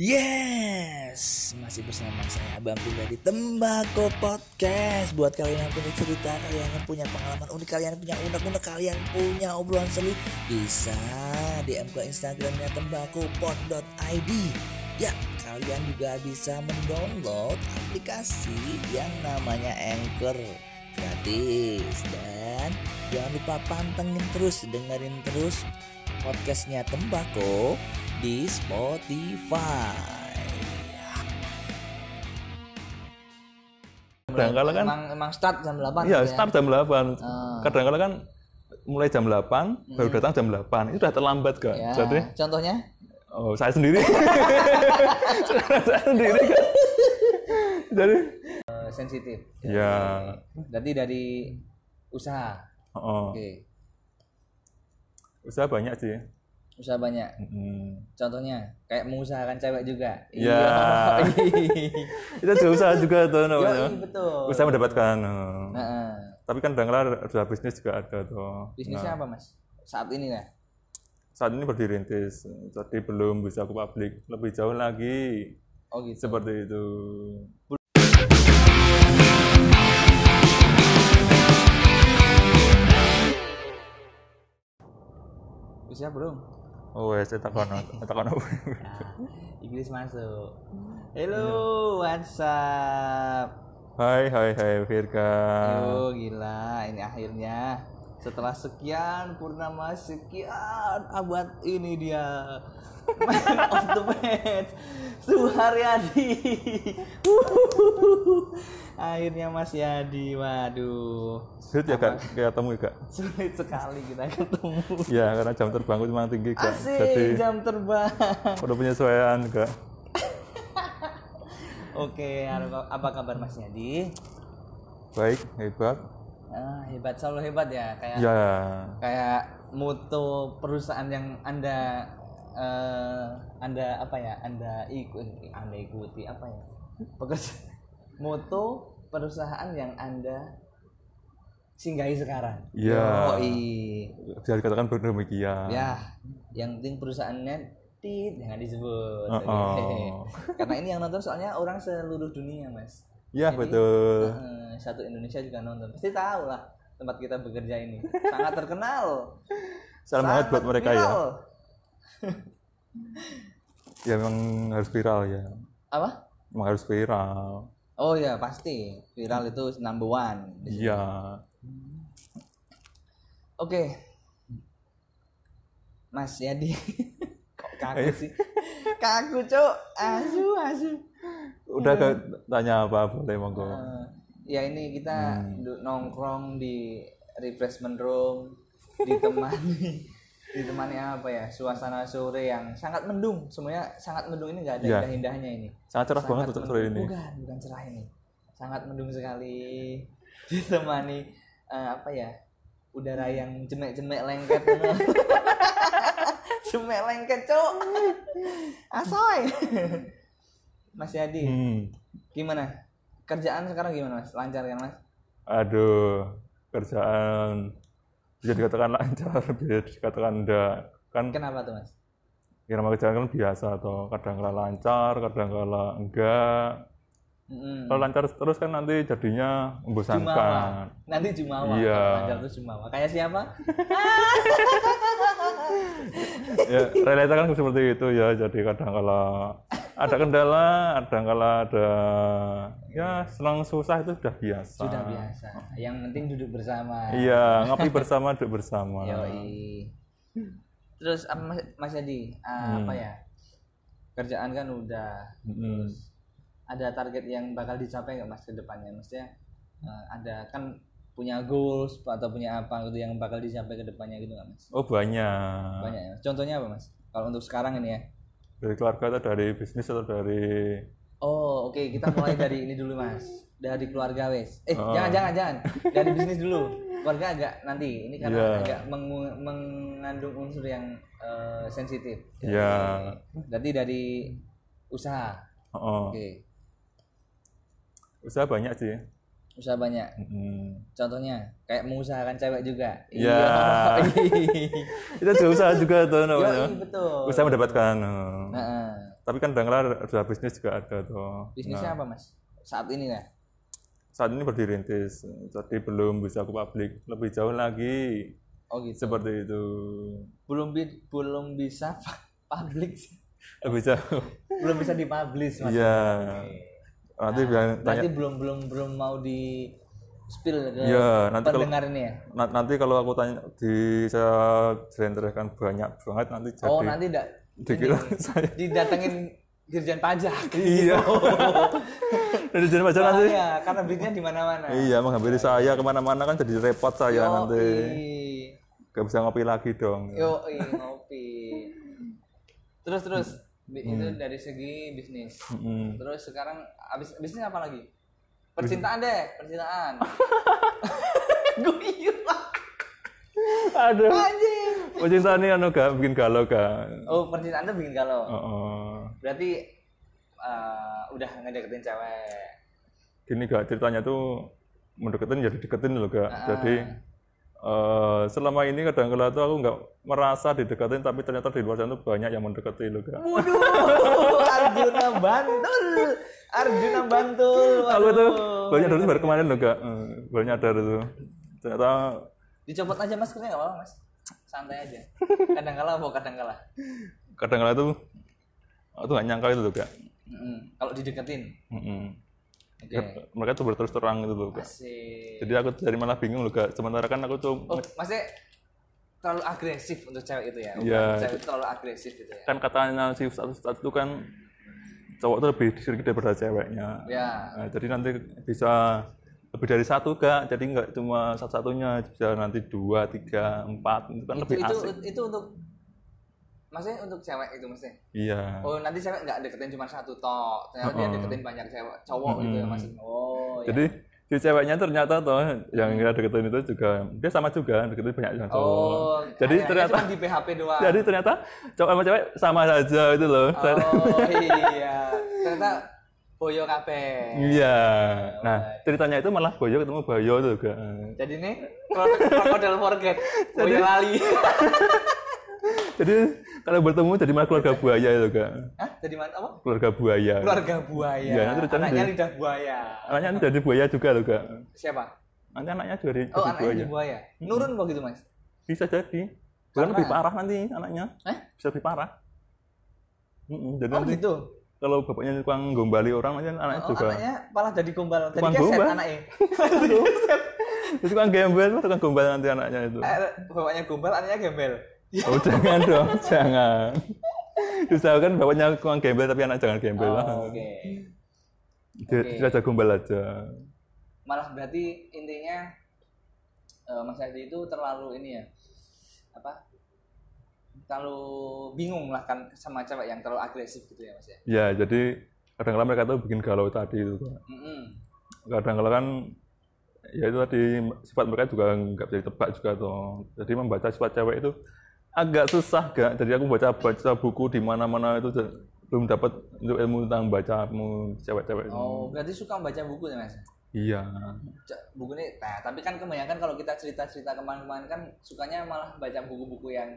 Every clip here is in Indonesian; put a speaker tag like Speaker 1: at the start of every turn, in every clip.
Speaker 1: Yes, masih bersama saya Abang Villa di Tembako Podcast. Buat kalian yang punya cerita, kalian yang punya pengalaman unik, kalian yang punya unek-unek, kalian punya obrolan seru, bisa DM ke Instagramnya tembakopod.id. Ya, kalian juga bisa mendownload aplikasi yang namanya Anchor gratis dan jangan lupa pantengin terus, dengerin terus podcastnya Tembako di Spotify.
Speaker 2: Kadang-kadang kan
Speaker 3: emang, emang start jam 8
Speaker 2: iya
Speaker 3: gitu ya?
Speaker 2: start jam 8.
Speaker 3: Ah.
Speaker 2: Kadang-kadang kan mulai jam 8 baru datang jam 8. Itu udah terlambat Kak.
Speaker 3: Ya,
Speaker 2: Jadi
Speaker 3: contohnya
Speaker 2: oh saya sendiri. saya sendiri kan. Jadi
Speaker 3: eh, sensitif.
Speaker 2: ya
Speaker 3: Berarti dari usaha.
Speaker 2: oh,
Speaker 3: Oke.
Speaker 2: usaha banyak sih.
Speaker 3: Usaha banyak.
Speaker 2: Mm.
Speaker 3: Contohnya kayak mengusahakan cewek juga.
Speaker 2: Ya.
Speaker 3: Iya.
Speaker 2: Itu juga usaha juga tuh namanya.
Speaker 3: Yoi, betul.
Speaker 2: Usaha mendapatkan.
Speaker 3: Nah, eh.
Speaker 2: Tapi kan kadang-kadang usaha bisnis juga ada tuh.
Speaker 3: bisnisnya
Speaker 2: Nah,
Speaker 3: apa, Mas? Saat ini ya?
Speaker 2: saat ini berdiri rintis, jadi belum bisa ke publik. Lebih jauh lagi
Speaker 3: Oh gitu.
Speaker 2: seperti itu.
Speaker 3: Usia belum?
Speaker 2: Oh, ya, saya takon, takon apa?
Speaker 3: Inggris masuk. Hello, what's up?
Speaker 2: Hai, hai, hai, Virga.
Speaker 3: Yo gila, ini akhirnya setelah sekian purnama sekian abad ini dia man of the match Suharyadi. akhirnya Mas Yadi, waduh
Speaker 2: Sulit ya, Kak? Ketemu ya, Kak?
Speaker 3: sulit sekali kita ketemu.
Speaker 2: Ya, karena jam terbangku cuma tinggi, Kak.
Speaker 3: Asik
Speaker 2: Jadi,
Speaker 3: jam terbang.
Speaker 2: udah penyesuaian, Kak.
Speaker 3: Oke, apa kabar Mas Yadi?
Speaker 2: Baik, hebat.
Speaker 3: Ah, hebat, selalu hebat ya kayak
Speaker 2: Ya,
Speaker 3: kayak mutu perusahaan yang anda eh, anda apa ya anda ikut anda ikuti apa ya pekerja mutu perusahaan yang anda singgahi sekarang
Speaker 2: ya.
Speaker 3: Yoi.
Speaker 2: Bisa dikatakan demikian.
Speaker 3: ya yang penting perusahaannya tit jangan disebut
Speaker 2: Oh,
Speaker 3: Oke.
Speaker 2: oh.
Speaker 3: karena ini yang nonton soalnya orang seluruh dunia mas
Speaker 2: Ya,
Speaker 3: Jadi,
Speaker 2: betul.
Speaker 3: eh, satu Indonesia juga nonton pasti tahu lah tempat kita bekerja ini sangat terkenal
Speaker 2: Salam hangat buat mereka ya.
Speaker 3: viral.
Speaker 2: Ya, memang harus viral ya.
Speaker 3: Apa?
Speaker 2: Memang harus viral.
Speaker 3: Oh ya pasti viral itu number one.
Speaker 2: Iya.
Speaker 3: Oke, Mas Yadi, kok kaku sih? kaku cok, asu asu.
Speaker 2: Udah Kak, tanya apa boleh monggo.
Speaker 3: Eh, ya ini kita du- nongkrong di refreshment room, ditemani, ditemani apa ya? Suasana sore yang sangat mendung. Semuanya sangat mendung ini nggak ada
Speaker 2: Iya.
Speaker 3: indah-indahnya ini.
Speaker 2: Sangat cerah banget untuk sore ini.
Speaker 3: Bukan, bukan cerah ini. Sangat mendung sekali. Ditemani eh, apa ya? Udara yang jemek-jemek lengket. jemek lengket, Cok. Asoy. Mas Yadi,
Speaker 2: Hmm.
Speaker 3: gimana? Kerjaan sekarang gimana, Mas? Lancar kan, Mas?
Speaker 2: Aduh, kerjaan bisa dikatakan lancar, bisa dikatakan enggak. Kan
Speaker 3: Kenapa tuh, Mas?
Speaker 2: ya nama kerjaan kan biasa atau kadang kala lancar, kadang kala enggak.
Speaker 3: Mm-mm.
Speaker 2: Kalau lancar terus kan nanti jadinya
Speaker 3: Jumawa.
Speaker 2: membosankan.
Speaker 3: Nanti Jumawa.
Speaker 2: Iya.
Speaker 3: Kalau Lancar terus Jumawa. Kayak siapa?
Speaker 2: ya, realita kan seperti itu ya. Jadi kadang kala ada kendala, kadang kala ada ya senang susah itu sudah biasa.
Speaker 3: Sudah biasa. Yang penting duduk bersama.
Speaker 2: Iya, ngopi bersama, duduk bersama.
Speaker 3: Yoi. Terus Mas, Mas Yadi, ah,
Speaker 2: Hmm.
Speaker 3: apa ya? Kerjaan kan udah.
Speaker 2: Mm-mm.
Speaker 3: Ada target yang bakal dicapai nggak Mas ke depannya? Maksudnya eh, ada kan punya goals atau punya apa gitu yang bakal dicapai ke depannya gitu nggak Mas?
Speaker 2: Oh banyak.
Speaker 3: Banyak ya. Contohnya apa Mas? Kalau untuk sekarang ini ya.
Speaker 2: Dari keluarga atau dari bisnis atau dari
Speaker 3: Oh, oke, kita mulai dari ini dulu, Mas. Dari keluarga wes. Eh,
Speaker 2: Oh.
Speaker 3: jangan jangan jangan. Dari bisnis dulu. Keluarga agak nanti. Ini karena
Speaker 2: Iya.
Speaker 3: agak mengu- mengandung unsur yang eh, sensitif.
Speaker 2: ya
Speaker 3: Berarti dari usaha.
Speaker 2: oh,
Speaker 3: Oke.
Speaker 2: usaha banyak sih.
Speaker 3: Usaha banyak.
Speaker 2: Mm.
Speaker 3: Contohnya kayak mengusahakan cewek juga.
Speaker 2: Ya.
Speaker 3: Iya.
Speaker 2: Itu juga usaha juga tuh namanya.
Speaker 3: Yoi, betul.
Speaker 2: Usaha mendapatkan.
Speaker 3: Nah, eh.
Speaker 2: tapi kan kadang-kadang ada bisnis juga ada tuh
Speaker 3: Bisnisnya apa mas? Saat ini ya?
Speaker 2: saat ini berdirintis jadi belum bisa ke publik lebih jauh lagi
Speaker 3: Oh gitu.
Speaker 2: seperti itu
Speaker 3: Belum bi- belum bisa publik,
Speaker 2: lebih jauh
Speaker 3: belum bisa dipublish mas.
Speaker 2: iya nanti biar tanya
Speaker 3: Berarti belum belum belum mau di spill ke
Speaker 2: Iya, nanti kalau
Speaker 3: pendengar ini ya.
Speaker 2: na- nanti kalau aku tanya di saya jelentrehkan banyak banget nanti jadi
Speaker 3: Oh nanti enggak
Speaker 2: dikira saya
Speaker 3: didatengin dirjen pajak.
Speaker 2: iya jadi pacar nanti
Speaker 3: Iya, karena bisnya di mana-mana.
Speaker 2: iya menghampiri saya ke mana-mana kan jadi repot saya nanti
Speaker 3: Yoi.
Speaker 2: gak bisa ngopi lagi dong
Speaker 3: Yo, ngopi. Terus terus Bi- itu dari segi bisnis.
Speaker 2: Mm-mm.
Speaker 3: Terus sekarang abis bisnis apa lagi? Percintaan deh, percintaan. Gue
Speaker 2: aduh
Speaker 3: anjing.
Speaker 2: percintaan ini anu gak bikin galau gak
Speaker 3: Oh, percintaan tuh bikin galau.
Speaker 2: Oh, oh.
Speaker 3: Berarti eh, udah ngedeketin cewek.
Speaker 2: gini gak ceritanya tuh mendeketin jadi deketin loh gak
Speaker 3: Ah.
Speaker 2: jadi eh, selama ini kadang-kadang tuh aku nggak merasa dideketin tapi ternyata di luar sana tuh banyak yang mendekati loh gak
Speaker 3: Waduh, Arjuna Bantul. Arjuna Bantul.
Speaker 2: aku tuh banyak dari baru kemarin loh gak Eh, baru nyadar itu ternyata
Speaker 3: Dicopot aja maskernya nggak apa-apa, Mas. Santai aja. Kadang kala mau kadang kala.
Speaker 2: kadang-kadang tuh aku tuh gak nyangka itu loh gak
Speaker 3: Mm-mm. Kalau dideketin.
Speaker 2: Mm-mm.
Speaker 3: Oke.
Speaker 2: Ya, mereka tuh berterus terang gitu loh
Speaker 3: Asik.
Speaker 2: jadi aku dari malah bingung loh sementara kan aku tuh
Speaker 3: Oh, maksudnya terlalu agresif untuk cewek itu ya?
Speaker 2: Iya.
Speaker 3: Cewek itu terlalu agresif gitu ya?
Speaker 2: kan katanya si status status itu kan cowok tuh lebih sedikit daripada ceweknya
Speaker 3: Ya.
Speaker 2: Nah, jadi nanti bisa lebih dari satu gak jadi nggak cuma satu satunya bisa nanti dua tiga empat itu kan
Speaker 3: Itu,
Speaker 2: lebih
Speaker 3: itu,
Speaker 2: asik
Speaker 3: itu untuk maksudnya untuk cewek itu maksudnya?
Speaker 2: iya
Speaker 3: Oh nanti cewek nggak deketin cuma satu tok, ternyata dia
Speaker 2: Oh.
Speaker 3: deketin banyak cewek cowok gitu ya maksudnya. Oh ya.
Speaker 2: jadi si ceweknya ternyata tuh yang kita deketin itu juga dia sama juga deketin banyak yang cowok
Speaker 3: Oh,
Speaker 2: jadi
Speaker 3: kayaknya
Speaker 2: ternyata
Speaker 3: cuma di PHP doang.
Speaker 2: jadi ternyata cowok sama cewek sama saja itu loh
Speaker 3: Oh iya, ternyata boyo kabeh.
Speaker 2: iya nah ceritanya itu malah boyo ketemu boyo juga
Speaker 3: Jadi nih crocodile forget, boyo lali.
Speaker 2: jadi kalau bertemu jadi malah keluarga buaya itu kan
Speaker 3: Hah? Jadi mana apa?
Speaker 2: keluarga buaya
Speaker 3: Keluarga buaya.
Speaker 2: Iya, nanti
Speaker 3: Anaknya
Speaker 2: di-
Speaker 3: lidah buaya.
Speaker 2: anaknya ini jadi buaya juga loh kak
Speaker 3: Siapa?
Speaker 2: nanti anaknya juga jadi,
Speaker 3: Oh,
Speaker 2: jadi
Speaker 3: anaknya
Speaker 2: buaya
Speaker 3: jadi buaya. Nurun begitu, Mas?
Speaker 2: bisa jadi bahkan lebih parah nanti anaknya
Speaker 3: Eh?
Speaker 2: bisa lebih parah jadi
Speaker 3: Oh,
Speaker 2: nanti
Speaker 3: gitu.
Speaker 2: kalau bapaknya tukang gombali orang nanti anaknya
Speaker 3: Oh,
Speaker 2: juga
Speaker 3: anaknya malah jadi gombal. Jadi
Speaker 2: Tukang
Speaker 3: keset
Speaker 2: gombal.
Speaker 3: anaknya.
Speaker 2: tukang gembel tukang gombal nanti anaknya itu
Speaker 3: Eh, Bapaknya gombal, anaknya gembel.
Speaker 2: oh jangan dong jangan usahakan bapaknya tukang gembel tapi anak jangan gembel
Speaker 3: Oh, Oke.
Speaker 2: dia, dia aja gombal aja
Speaker 3: Malah berarti intinya eh, Mas Adi itu terlalu ini ya. Apa? Terlalu bingung lah kan sama cewek yang terlalu agresif gitu ya, Mas ya.
Speaker 2: ya jadi kadang-kadang mereka tuh bikin galau tadi itu Kak.
Speaker 3: Mm-mm.
Speaker 2: kadang-kadang kan ya itu tadi sifat mereka juga nggak bisa ditebak juga tuh jadi membaca sifat cewek itu agak susah gak jadi aku baca baca buku di mana-mana itu j- belum dapat untuk ilmu tentang baca ilmu cewek-cewek itu.
Speaker 3: Oh, berarti suka membaca buku ya, Mas?
Speaker 2: iya.
Speaker 3: Buku ini nah, tapi kan kebanyakan kalau kita cerita-cerita ke mana-mana kan sukanya malah baca buku-buku yang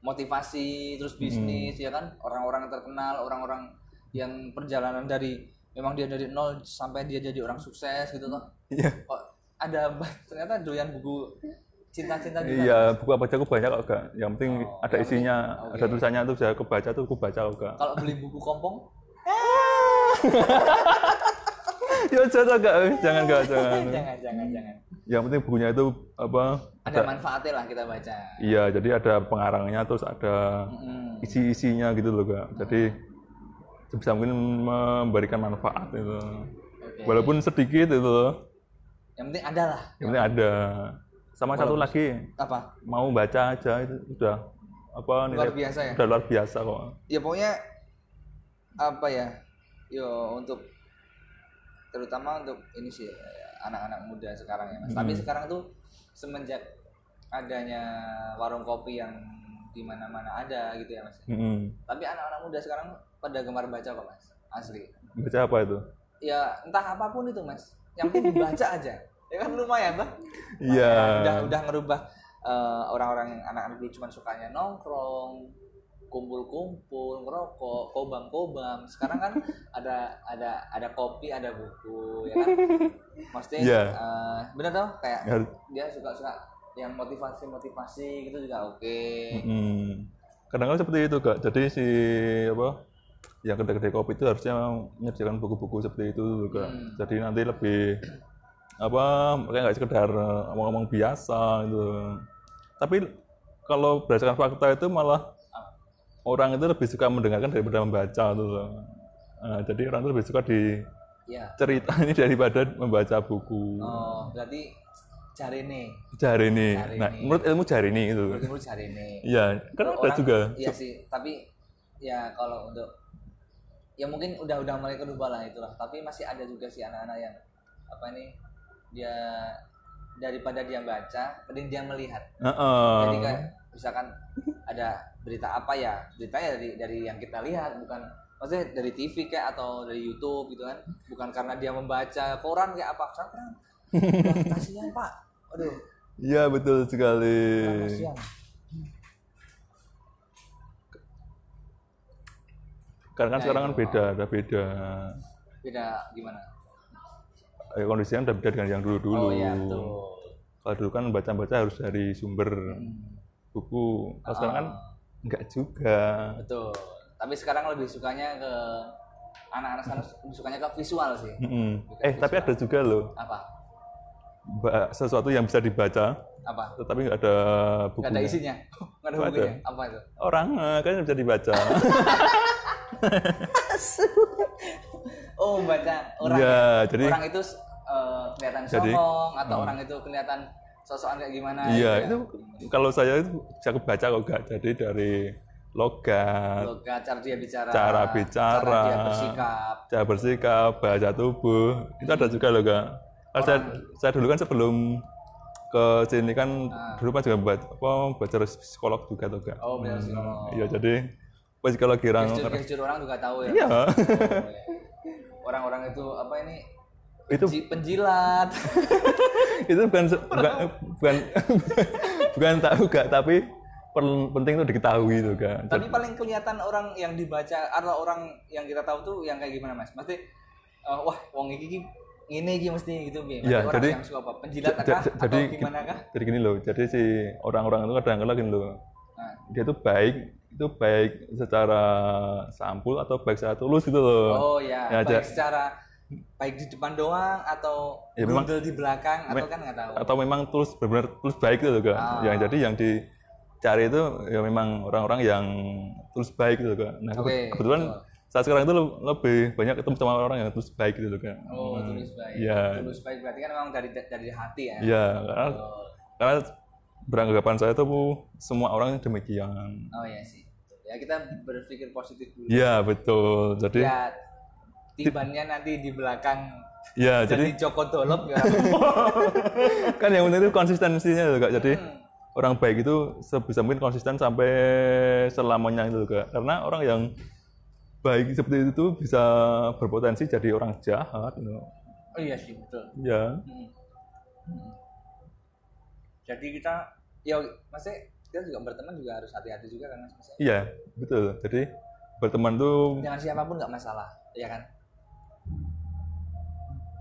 Speaker 3: motivasi terus bisnis ya kan? Orang-orang terkenal orang-orang yang perjalanan dari memang dia dari nol sampai dia jadi orang sukses gitu toh.
Speaker 2: Iya.
Speaker 3: Kok ada ba- ternyata doyan buku cinta-cinta juga
Speaker 2: iya buku apa aja aku banyak kok gak yang penting
Speaker 3: Oh,
Speaker 2: ada
Speaker 3: yang
Speaker 2: isinya
Speaker 3: penting-
Speaker 2: ada tulisannya tuh saya kebaca tuh aku baca kok gak
Speaker 3: kalau beli buku kompong?
Speaker 2: Ya jangan gak jangan gak jangan.
Speaker 3: Jangan jangan jangan.
Speaker 2: Yang penting bukunya itu apa
Speaker 3: ada manfaatnya lah kita baca.
Speaker 2: Iya jadi ada pengarangnya terus ada isi-isinya gitu loh kak. Jadi sebisa mungkin memberikan manfaat itu.
Speaker 3: Oke.
Speaker 2: walaupun sedikit itu. Loh
Speaker 3: yang penting ada lah.
Speaker 2: Yang penting ada sama satu lagi?
Speaker 3: apa?
Speaker 2: Mau baca aja itu udah apa
Speaker 3: luar biasa ya?
Speaker 2: udah luar biasa kok.
Speaker 3: Ya pokoknya apa ya? Yo untuk terutama untuk ini sih anak-anak muda sekarang ya mas. Tapi sekarang tuh semenjak adanya warung kopi yang di mana-mana ada gitu ya mas.
Speaker 2: Mm-mm.
Speaker 3: tapi anak-anak muda sekarang pada gemar baca kok mas. Asli.
Speaker 2: Baca apa itu?
Speaker 3: Ya entah apa pun itu mas. Yang penting dibaca aja ya kan lumayan lah.
Speaker 2: Iya.
Speaker 3: Udah udah ngerubah eh, orang-orang yang anak-anak dulu cuma sukanya nongkrong kumpul-kumpul ngerokok kobam-kobam sekarang kan ada ada ada kopi ada buku ya kan? Maksudnya
Speaker 2: Iya.
Speaker 3: eh, bener tau? Kayak
Speaker 2: Ya,
Speaker 3: dia suka-suka yang motivasi-motivasi gitu juga oke.
Speaker 2: Mm, kadang-kadang seperti itu kak. Jadi si apa yang kedai-kedai kopi itu harusnya menyediakan buku-buku seperti itu kak
Speaker 3: Hmm.
Speaker 2: jadi nanti lebih apa kayak nggak sekedar eh, ngomong-ngomong biasa gitu tapi kalau berdasarkan fakta itu malah orang itu lebih suka mendengarkan daripada membaca tuh loh. Nah, jadi orang itu lebih suka di
Speaker 3: ya
Speaker 2: cerita ini daripada membaca buku.
Speaker 3: oh berarti cari nih
Speaker 2: ini.
Speaker 3: Jari
Speaker 2: Nah, menurut ilmu jari ini itu.
Speaker 3: menurut cari nih
Speaker 2: Iya, kan ada
Speaker 3: Orang-
Speaker 2: juga.
Speaker 3: iya sih tapi ya kalau untuk ya mungkin udah udah mulai kedua lah itulah tapi masih ada juga sih anak-anak yang apa ini dia daripada dia baca mending dia melihat.
Speaker 2: Heeh.
Speaker 3: jadi kan misalkan ada berita apa ya berita ya dari dari yang kita lihat bukan maksudnya dari TV kayak atau dari YouTube gitu kan. Bukan karena dia membaca koran kayak apa sekarang kasihan pak. Aduh.
Speaker 2: Iya, betul sekali.
Speaker 3: kasihan.
Speaker 2: Karena kan
Speaker 3: Ya,
Speaker 2: sekarang kan beda, ada beda.
Speaker 3: beda gimana
Speaker 2: Eh, kondisinya udah beda dengan yang dulu-dulu.
Speaker 3: oh iya betul
Speaker 2: Kalau dulu kan baca-baca harus dari sumber buku. Kalau sekarang kan
Speaker 3: Ah.
Speaker 2: enggak juga.
Speaker 3: Betul. Tapi sekarang lebih sukanya ke anak-anak sekarang lebih sukanya ke visual sih.
Speaker 2: Mm-mm. Eh, tapi ada juga loh
Speaker 3: Apa?
Speaker 2: ba- sesuatu yang bisa dibaca,
Speaker 3: Apa?
Speaker 2: tetapi nggak ada buku.
Speaker 3: Gak ada isinya. Ada
Speaker 2: Nggak ada.
Speaker 3: bukunya. Apa itu?
Speaker 2: Orang kan bisa dibaca.
Speaker 3: Oh, baca orang.
Speaker 2: Iya, jadi
Speaker 3: orang itu eh, kelihatan
Speaker 2: Jadi-
Speaker 3: songong atau
Speaker 2: Hmm.
Speaker 3: orang itu kelihatan sosokan kayak gimana
Speaker 2: iya
Speaker 3: gitu
Speaker 2: itu
Speaker 3: ya.
Speaker 2: kalau saya itu bisa kebaca kok enggak. Jadi dari logat,
Speaker 3: Logat, cara dia bicara,
Speaker 2: Cara bicara.
Speaker 3: cara dia bersikap.
Speaker 2: cara bersikap, bahasa tubuh, itu ada juga loh kak. Kalau saya, saya dulu kan sebelum ke sini kan
Speaker 3: Ah.
Speaker 2: dulu kan juga buat apa belajar psikolog juga tuh kak.
Speaker 3: Oh, sih. Oh.
Speaker 2: Iya jadi psikologi orang
Speaker 3: Gestur-gestur orang juga tahu ya.
Speaker 2: Iya.
Speaker 3: Oh. Orang-orang itu apa ini?
Speaker 2: Itu-
Speaker 3: Penji- penjilat.
Speaker 2: itu bukan bukan bukan bukan tahu kak tapi penting itu diketahui tuh kak.
Speaker 3: Tapi paling kelihatan orang yang dibaca atau orang yang kita tahu tuh yang kayak gimana mas? Mesti eh, wah wong iki ngene iki mesti gitu
Speaker 2: Iya,
Speaker 3: orang
Speaker 2: jadi-
Speaker 3: yang suka apa? Penjilat kah? atau gimana kah?
Speaker 2: Jadi gini loh, jadi si orang-orang itu kadang-kadang gini loh, dia tuh baik, itu baik secara sampul atau baik secara tulus gitu loh.
Speaker 3: oh ya,
Speaker 2: Ya,
Speaker 3: baik
Speaker 2: ja-
Speaker 3: secara baik di depan doang atau
Speaker 2: Ya, memang-
Speaker 3: di belakang atau kan nggak tahu.
Speaker 2: Atau memang tulus benar-benar tulus baik gitu loh.
Speaker 3: Ah.
Speaker 2: Yang jadi yang dicari itu ya memang orang-orang yang tulus baik gitu loh kak. Nah
Speaker 3: Oke,
Speaker 2: kebetulan
Speaker 3: betul.
Speaker 2: saat sekarang itu le- lebih banyak ketemu sama orang yang tulus baik gitu loh kak.
Speaker 3: Oh, tulus baik.
Speaker 2: Iya.
Speaker 3: Tulus baik berarti kan memang dari dari hati ya.
Speaker 2: Iya, karena
Speaker 3: Oh,
Speaker 2: karena beranggapan saya tuh semua orang demikian.
Speaker 3: oh iya sih. Ya kita berpikir positif dulu.
Speaker 2: Iya betul. Jadi
Speaker 3: Ya tibannya nanti di belakang
Speaker 2: ya jadi
Speaker 3: jadi Joko Dolop ya.
Speaker 2: kan yang penting itu konsistensinya loh kak jadi
Speaker 3: Hmm.
Speaker 2: orang baik itu sebisa mungkin konsisten sampai selamanya itu kak karena orang yang baik seperti itu bisa berpotensi jadi orang jahat you know.
Speaker 3: Oh iya sih betul.
Speaker 2: ya
Speaker 3: Hmm. Hmm. Jadi kita ya maksudnya kita juga berteman juga harus hati-hati juga kan mas.
Speaker 2: Iya betul jadi berteman tuh
Speaker 3: Dengan siapa pun nggak masalah, ya kan?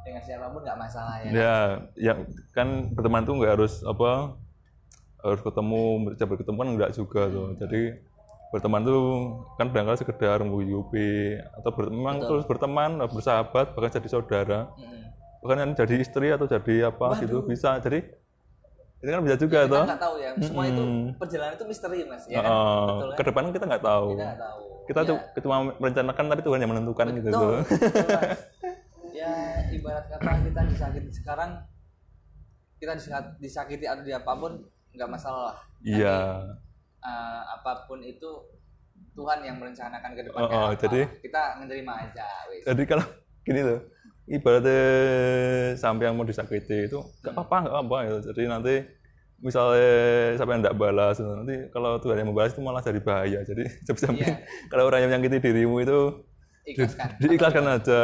Speaker 3: Dengan siapa pun nggak masalah ya.
Speaker 2: ya ya kan berteman tuh nggak harus apa harus ketemu bisa berketemu kan enggak juga tuh jadi berteman tuh kan barangkali sekedar menghuyupi atau ber- memang terus berteman bersahabat bahkan jadi saudara
Speaker 3: Mm-mm.
Speaker 2: bahkan jadi istri atau jadi apa gitu bisa jadi itu kan bisa juga
Speaker 3: Kita
Speaker 2: toh
Speaker 3: nggak tahu ya, semua itu perjalanan itu misteri mas, ya kan? Betul kan?
Speaker 2: ke depan kita nggak tahu
Speaker 3: Kita nggak tahu.
Speaker 2: kita tuh cuma merencanakan tapi Tuhan yang menentukan gitu
Speaker 3: Betul,
Speaker 2: tuh
Speaker 3: betul, Mas. ya ibarat kata kita disakiti sekarang kita disakiti, atau di apa pun nggak masalah
Speaker 2: iya
Speaker 3: Eh, apa pun itu Tuhan yang merencanakan ke depan
Speaker 2: Oh,
Speaker 3: kayak
Speaker 2: oh,
Speaker 3: apa.
Speaker 2: jadi-
Speaker 3: kita menerima aja wis.
Speaker 2: jadi kalau gini loh ibaratnya sampai yang mau disakiti itu nggak apa-apa nggak apa ya jadi nanti misalnya sampai yang tidak balas nanti kalau Tuhan yang membalas itu malah jadi bahaya. Jadi sebisa mungkin kalau orang yang menyakiti dirimu itu
Speaker 3: ikhlaskan.
Speaker 2: diikhlaskan aja.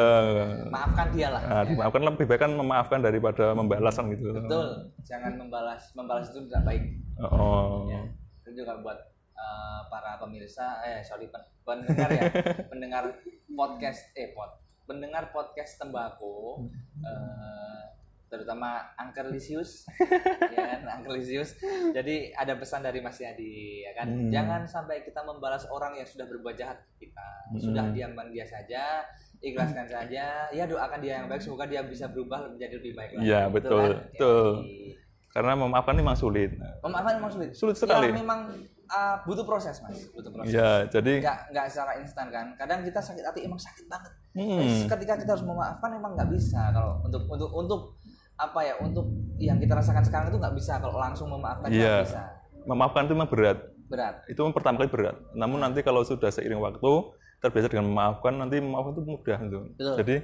Speaker 3: Maafkan dia lah.
Speaker 2: Nah, dimaafkan lebih baik kan memaafkan daripada membalas kan gitu.
Speaker 3: Betul. Jangan membalas membalas itu tidak baik.
Speaker 2: Oh.
Speaker 3: Ya itu juga buat eh, para pemirsa eh sorry pen- pendengar ya. Pendengar podcast eh pod pendengar podcast tembakau eh, terutama Angker Lisius ya kan Angker Lisius jadi ada pesan dari Mas Yadi ya kan
Speaker 2: Hmm.
Speaker 3: jangan sampai kita membalas orang yang sudah berbuat jahat ke kita
Speaker 2: Hmm.
Speaker 3: sudah diamkan dia saja ikhlaskan saja ya doakan dia yang baik semoga dia bisa berubah menjadi lebih baik lagi
Speaker 2: Iya,
Speaker 3: Gitu
Speaker 2: betul,
Speaker 3: kan?
Speaker 2: betul.
Speaker 3: Yoi.
Speaker 2: Karena memaafkan ini memang sulit.
Speaker 3: Memaafkan memang sulit.
Speaker 2: Sulit sekali.
Speaker 3: Ya, memang uh, butuh proses mas, butuh proses.
Speaker 2: Iya, jadi
Speaker 3: Nggak nggak secara instan kan. Kadang kita sakit hati emang sakit banget.
Speaker 2: hmm,
Speaker 3: Ketika kita harus memaafkan emang nggak bisa kalau untuk untuk untuk apa ya untuk yang kita rasakan sekarang itu nggak bisa kalau langsung memaafkan nggak
Speaker 2: Iya.
Speaker 3: bisa
Speaker 2: memaafkan itu memang berat.
Speaker 3: berat.
Speaker 2: Itu pertama kali berat. Namun nanti kalau sudah seiring waktu terbiasa dengan memaafkan, nanti memaafkan itu mudah itu.
Speaker 3: Betul.
Speaker 2: Jadi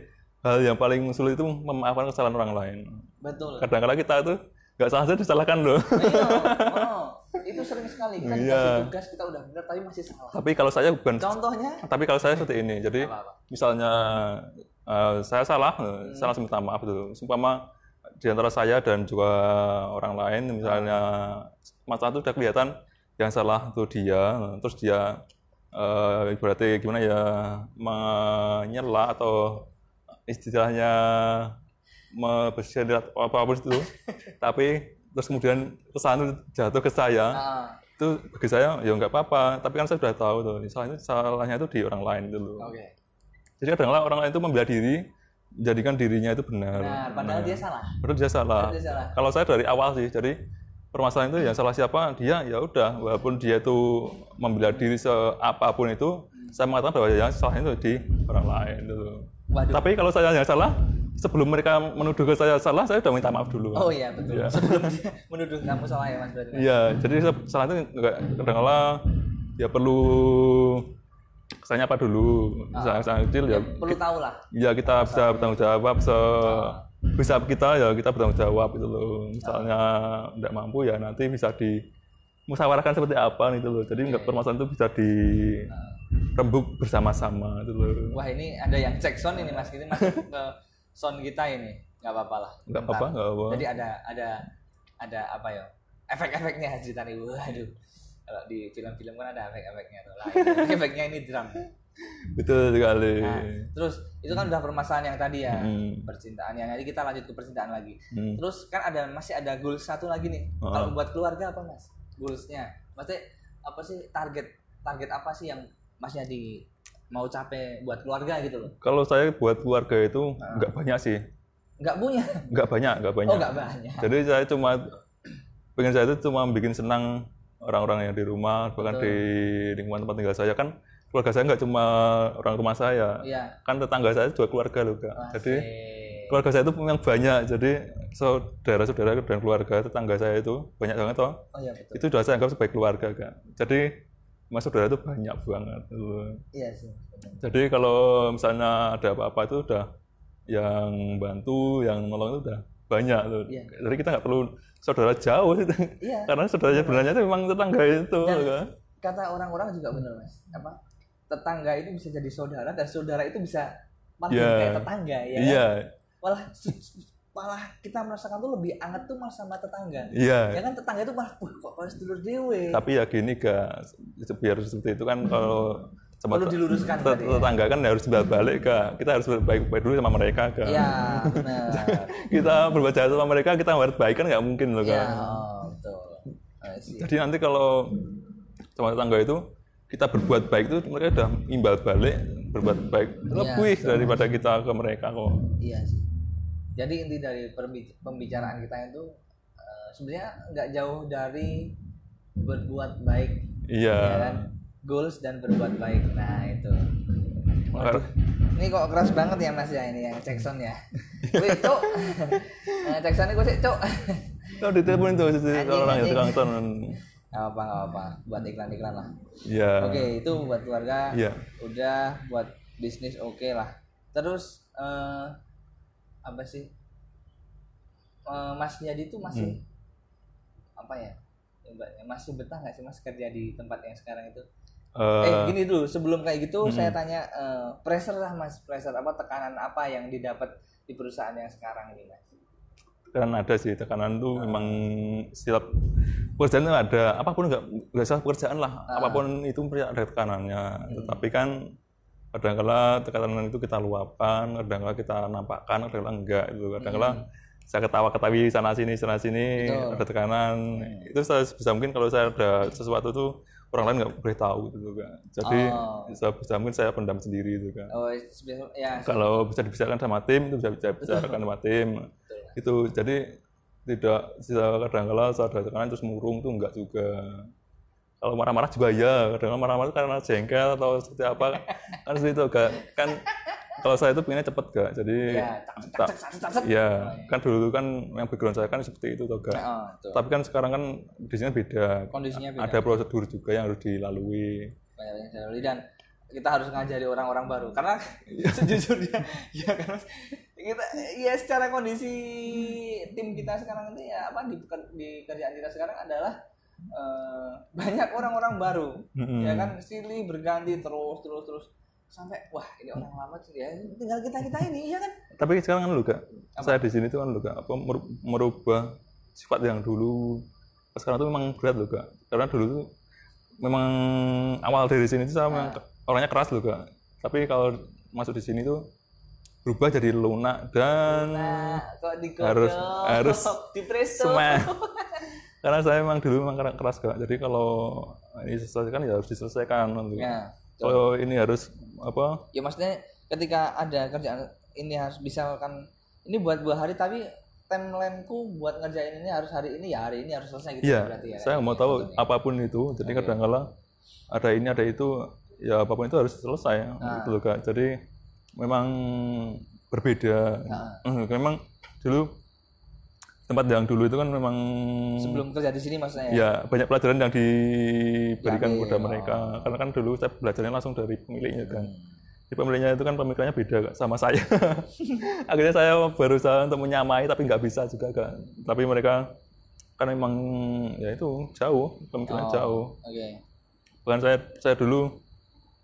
Speaker 2: hal yang paling sulit itu memaafkan kesalahan orang lain.
Speaker 3: Betul.
Speaker 2: Kadang-kadang kita itu nggak salah saja disalahkan loh.
Speaker 3: Iya, oh, itu sering sekali kita
Speaker 2: Iya.
Speaker 3: dikasih tugas kita udah benar tapi masih salah.
Speaker 2: Tapi kalau saya bukan
Speaker 3: Contohnya
Speaker 2: tapi kalau saya seperti ini jadi
Speaker 3: apa-apa?
Speaker 2: misalnya eh, saya salah eh, saya langsung minta maaf itu sumpama di antara saya dan juga orang lain misalnya masalah itu udah kelihatan yang salah itu dia terus dia eh, ibaratnya gimana ya menyela atau istilahnya bersirat apa pun itu tapi terus kemudian kesalahan itu jatuh ke saya.
Speaker 3: Ah,
Speaker 2: itu bagi saya ya nggak apa-apa. Tapi kan saya sudah tahu tuh salahnya salahnya itu di orang lain itu loh.
Speaker 3: Oke.
Speaker 2: jadi kadang-kadang orang lain itu membela diri menjadikan dirinya itu benar.
Speaker 3: Nah, padahal dia salah.
Speaker 2: Padahal dia salah.
Speaker 3: Padahal dia salah.
Speaker 2: kalau saya dari awal sih jadi permasalahan itu yang salah siapa dia ya udah. Walaupun dia itu membela diri seapapun itu saya mengatakan bahwa yang salahnya itu di orang lain itu
Speaker 3: Waduh.
Speaker 2: tapi kalau saya yang salah sebelum mereka menuduh ke saya salah saya udah minta maaf dulu
Speaker 3: Oh iya betul.
Speaker 2: Iya.
Speaker 3: Sebelum menuduh kamu salah ya mas berarti. Mas?
Speaker 2: Iya, jadi salah itu enggak kadang-kala ya perlu kesannya apa dulu. Misalnya sangat kecil ya
Speaker 3: Perlu tahu lah.
Speaker 2: ya kita bisa bertanggung jawab se bisa kita ya kita bertanggung jawab itu loh. Misalnya enggak mampu ya nanti bisa di musyawarahkan seperti apa itu loh. Jadi enggak permasalahan itu bisa di rembuk bersama-sama itu loh.
Speaker 3: Wah ini ada yang cek sound ini mas, ini masuk ke sound kita ini, nggak apa-apa lah.
Speaker 2: Enggak
Speaker 3: Bentar.
Speaker 2: apa-apa, enggak apa.
Speaker 3: Jadi ada ada ada apa ya? Efek-efeknya cerita nih, waduh. Kalau di film-film kan ada efek-efeknya tuh lah. Efek-efeknya ini drum.
Speaker 2: Betul sekali.
Speaker 3: Nah, terus itu kan udah permasalahan yang tadi ya,
Speaker 2: Hmm.
Speaker 3: percintaan yang jadi kita lanjut ke percintaan lagi.
Speaker 2: Hmm.
Speaker 3: Terus kan ada masih ada goals satu lagi nih.
Speaker 2: Oh.
Speaker 3: Kalau buat keluarga apa mas? Goalsnya, maksudnya apa sih target target apa sih yang masnya di mau capai buat keluarga gitu loh?
Speaker 2: Kalau saya buat keluarga itu enggak banyak sih.
Speaker 3: Nggak punya?
Speaker 2: Enggak banyak, enggak banyak.
Speaker 3: Oh nggak banyak.
Speaker 2: Jadi saya cuma pengen saya itu cuma bikin senang orang-orang yang di rumah, bahkan
Speaker 3: Betul.
Speaker 2: di lingkungan tempat tinggal saya kan keluarga saya nggak cuma orang rumah saya,
Speaker 3: Iya.
Speaker 2: kan tetangga saya juga keluarga loh kak. Jadi. Keluarga saya itu memang banyak, jadi saudara-saudara dan keluarga tetangga saya itu banyak banget toh.
Speaker 3: Oh iya betul.
Speaker 2: Itu sudah saya anggap sebagai keluarga kak. Jadi mas saudara itu banyak banget.
Speaker 3: Iya sih.
Speaker 2: Jadi kalau misalnya ada apa-apa itu udah yang bantu, yang nolong itu udah banyak tuh.
Speaker 3: Iya.
Speaker 2: Jadi kita nggak perlu saudara jauh itu.
Speaker 3: Iya.
Speaker 2: Karena saudara sebenarnya itu memang tetangga itu.
Speaker 3: Dan-
Speaker 2: kan.
Speaker 3: Kata orang-orang juga benar mas. Apa? Tetangga itu bisa jadi saudara dan saudara itu bisa
Speaker 2: Iya.
Speaker 3: jadi kayak tetangga ya. kan?
Speaker 2: Iya,
Speaker 3: Malah malah kita merasakan tuh lebih anget tuh malah sama tetangga.
Speaker 2: iya.
Speaker 3: Ya kan tetangga itu malah wah kok harus dulur dewe.
Speaker 2: Tapi ya gini kak, biar seperti itu kan kalau sama
Speaker 3: Perlu diluruskan
Speaker 2: te-
Speaker 3: tadi ya.
Speaker 2: tetangga kan harus balik kak. Kita harus berbaik-baik dulu sama mereka kak.
Speaker 3: Iya benar.
Speaker 2: kita berbuat jahat sama mereka, kita berbuat baik kan nggak mungkin loh
Speaker 3: Iya
Speaker 2: kak.
Speaker 3: oh, betul.
Speaker 2: Jadi nanti kalau sama tetangga itu kita berbuat baik itu mereka udah imbal balik berbuat baik lebih daripada kita ke mereka kok.
Speaker 3: Iya sih. Jadi inti dari pembicaraan kita itu eh, sebenarnya nggak jauh dari berbuat baik,
Speaker 2: Iya.
Speaker 3: ya kan? Goals dan berbuat baik. Nah itu.
Speaker 2: Waduh.
Speaker 3: Ini kok keras banget ya mas ya ini yang Jackson ya. Wih cok. Nah, Jackson ini gue sih cok.
Speaker 2: Kalau ditelepon itu si
Speaker 3: Anjing,
Speaker 2: orang
Speaker 3: anjing.
Speaker 2: tukang ton.
Speaker 3: Gak apa gak apa. Buat iklan-iklan lah.
Speaker 2: Iya.
Speaker 3: Oke itu buat keluarga.
Speaker 2: Iya.
Speaker 3: Udah buat bisnis oke lah. Terus eh, apa sih? Eh, mas Yadi itu masih
Speaker 2: Hmm.
Speaker 3: apa ya? Masih betah nggak sih mas kerja di tempat yang sekarang itu?
Speaker 2: Eh,
Speaker 3: eh gini dulu sebelum kayak gitu
Speaker 2: Hmm.
Speaker 3: saya tanya eh, pressure lah mas pressure apa tekanan apa yang didapat di perusahaan yang sekarang ini mas?
Speaker 2: tekanan ada sih tekanan tuh memang setiap pekerjaan itu ada apa pun nggak nggak salah pekerjaan lah apa pun itu ada tekanannya tetapi kan kadang-kala tekanan itu kita luapkan kadang-kala kita nampakkan kadang-kala enggak itu kadang-kala saya ketawa-ketawi sana sini sana sini ada tekanan. Itu saya bisa mungkin kalau saya ada sesuatu tuh orang lain nggak boleh tahu gitu kan jadi
Speaker 3: Oh.
Speaker 2: saya bisa mungkin saya pendam sendiri itu kan
Speaker 3: oh ya.
Speaker 2: Kalau bisa dibicarakan sama tim itu bisa bicarakan sama tim. Itu jadi tidak tidak kadang-kala saat ada tekanan terus murung tuh enggak juga kalau marah-marah juga ya kadang marah-marah itu karena jengkel atau seperti apa. Kan seperti itu gak kan kalau saya itu pengennya cepet gak jadi
Speaker 3: ya
Speaker 2: tak ya kan dulu kan yang background saya kan seperti itu toh gak
Speaker 3: Oh,
Speaker 2: tapi kan sekarang kan di sini beda.
Speaker 3: Kondisinya beda.
Speaker 2: Ada prosedur juga yang harus dilalui.
Speaker 3: Banyak yang saya lalui dan kita harus ngajari orang-orang baru. Karena sejujurnya ya Mas, kita ya secara kondisi tim kita sekarang ini ya apa di, di kerjaan kita sekarang adalah eh, banyak orang-orang baru.
Speaker 2: Mm-mm.
Speaker 3: ya kan silih berganti terus terus terus. Sampai wah ini orang lama tuh ya. Tinggal kita kita ini ya kan?
Speaker 2: Tapi sekarang kan lu gak saya di sini tuh kan lu gak apa mer- merubah sifat yang dulu. Sekarang tuh memang berat loh gak karena dulu tuh memang awal dari sini tuh memang ke- orangnya keras loh gak tapi kalau masuk di sini tuh berubah jadi lunak dan
Speaker 3: nah kok digodok
Speaker 2: Harus- harus
Speaker 3: di presto
Speaker 2: semua karena saya memang dulu memang kera- keras gak jadi kalau ini diselesaikan ya harus diselesaikan gitu.
Speaker 3: ya
Speaker 2: kalau ini harus apa
Speaker 3: ya maksudnya ketika ada kerjaan ini harus misalkan ini buat dua hari tapi timelineku buat ngerjain ini harus hari ini ya hari ini harus selesai gitu
Speaker 2: Iya,
Speaker 3: berarti ya
Speaker 2: saya mau tahu apa pun itu. Jadi kadang-kala ada ini ada itu, ya apa pun itu harus selesai,
Speaker 3: Nah.
Speaker 2: gitu loh kak. Jadi memang berbeda.
Speaker 3: Nah.
Speaker 2: Memang dulu tempat yang dulu itu kan memang
Speaker 3: sebelum kerja di sini maksudnya ya
Speaker 2: ya banyak pelajaran yang diberikan kepada
Speaker 3: oh.
Speaker 2: mereka. Karena kan dulu saya belajarnya langsung dari pemiliknya kan.
Speaker 3: Hmm.
Speaker 2: Di pemiliknya itu kan pemikirannya beda Kak, sama saya. Akhirnya saya berusaha untuk menyamai tapi nggak bisa juga kak. Tapi mereka kan memang ya itu jauh pemikirannya
Speaker 3: Oh.
Speaker 2: jauh.
Speaker 3: oke
Speaker 2: Bahkan saya saya dulu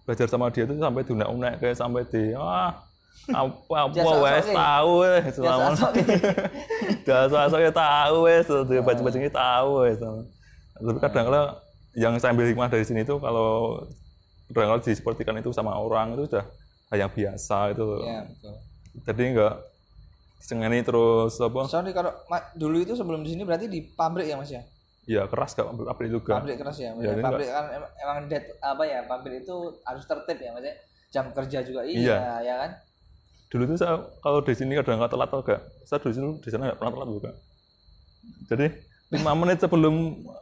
Speaker 2: belajar sama dia itu sampai dunia unek kayak sampai di ah apa apa wes tahu wes selama
Speaker 3: sok,
Speaker 2: biasa saya tahu wes tuh baca bacanya tahu wes tapi kadang-kadang yang saya ambil hikmah dari sini itu kalau kadang-kadang disepertikan itu sama orang itu sudah hal yang biasa itu
Speaker 3: ya betul.
Speaker 2: Jadi enggak sengeni terus apa?
Speaker 3: Sorry kalau dulu itu sebelum di sini berarti di pabrik ya mas ya?
Speaker 2: Ya keras gak pabrik juga?
Speaker 3: Pabrik keras ya,
Speaker 2: Ya, ini
Speaker 3: pabrik kan emang, emang dead apa ya pabrik itu harus tertib ya maksudnya jam kerja juga iya, ya kan
Speaker 2: dulu tuh saya kalau di sini kadang nggak telat atau enggak saya dulu sini di sana nggak pernah telat juga jadi lima menit sebelum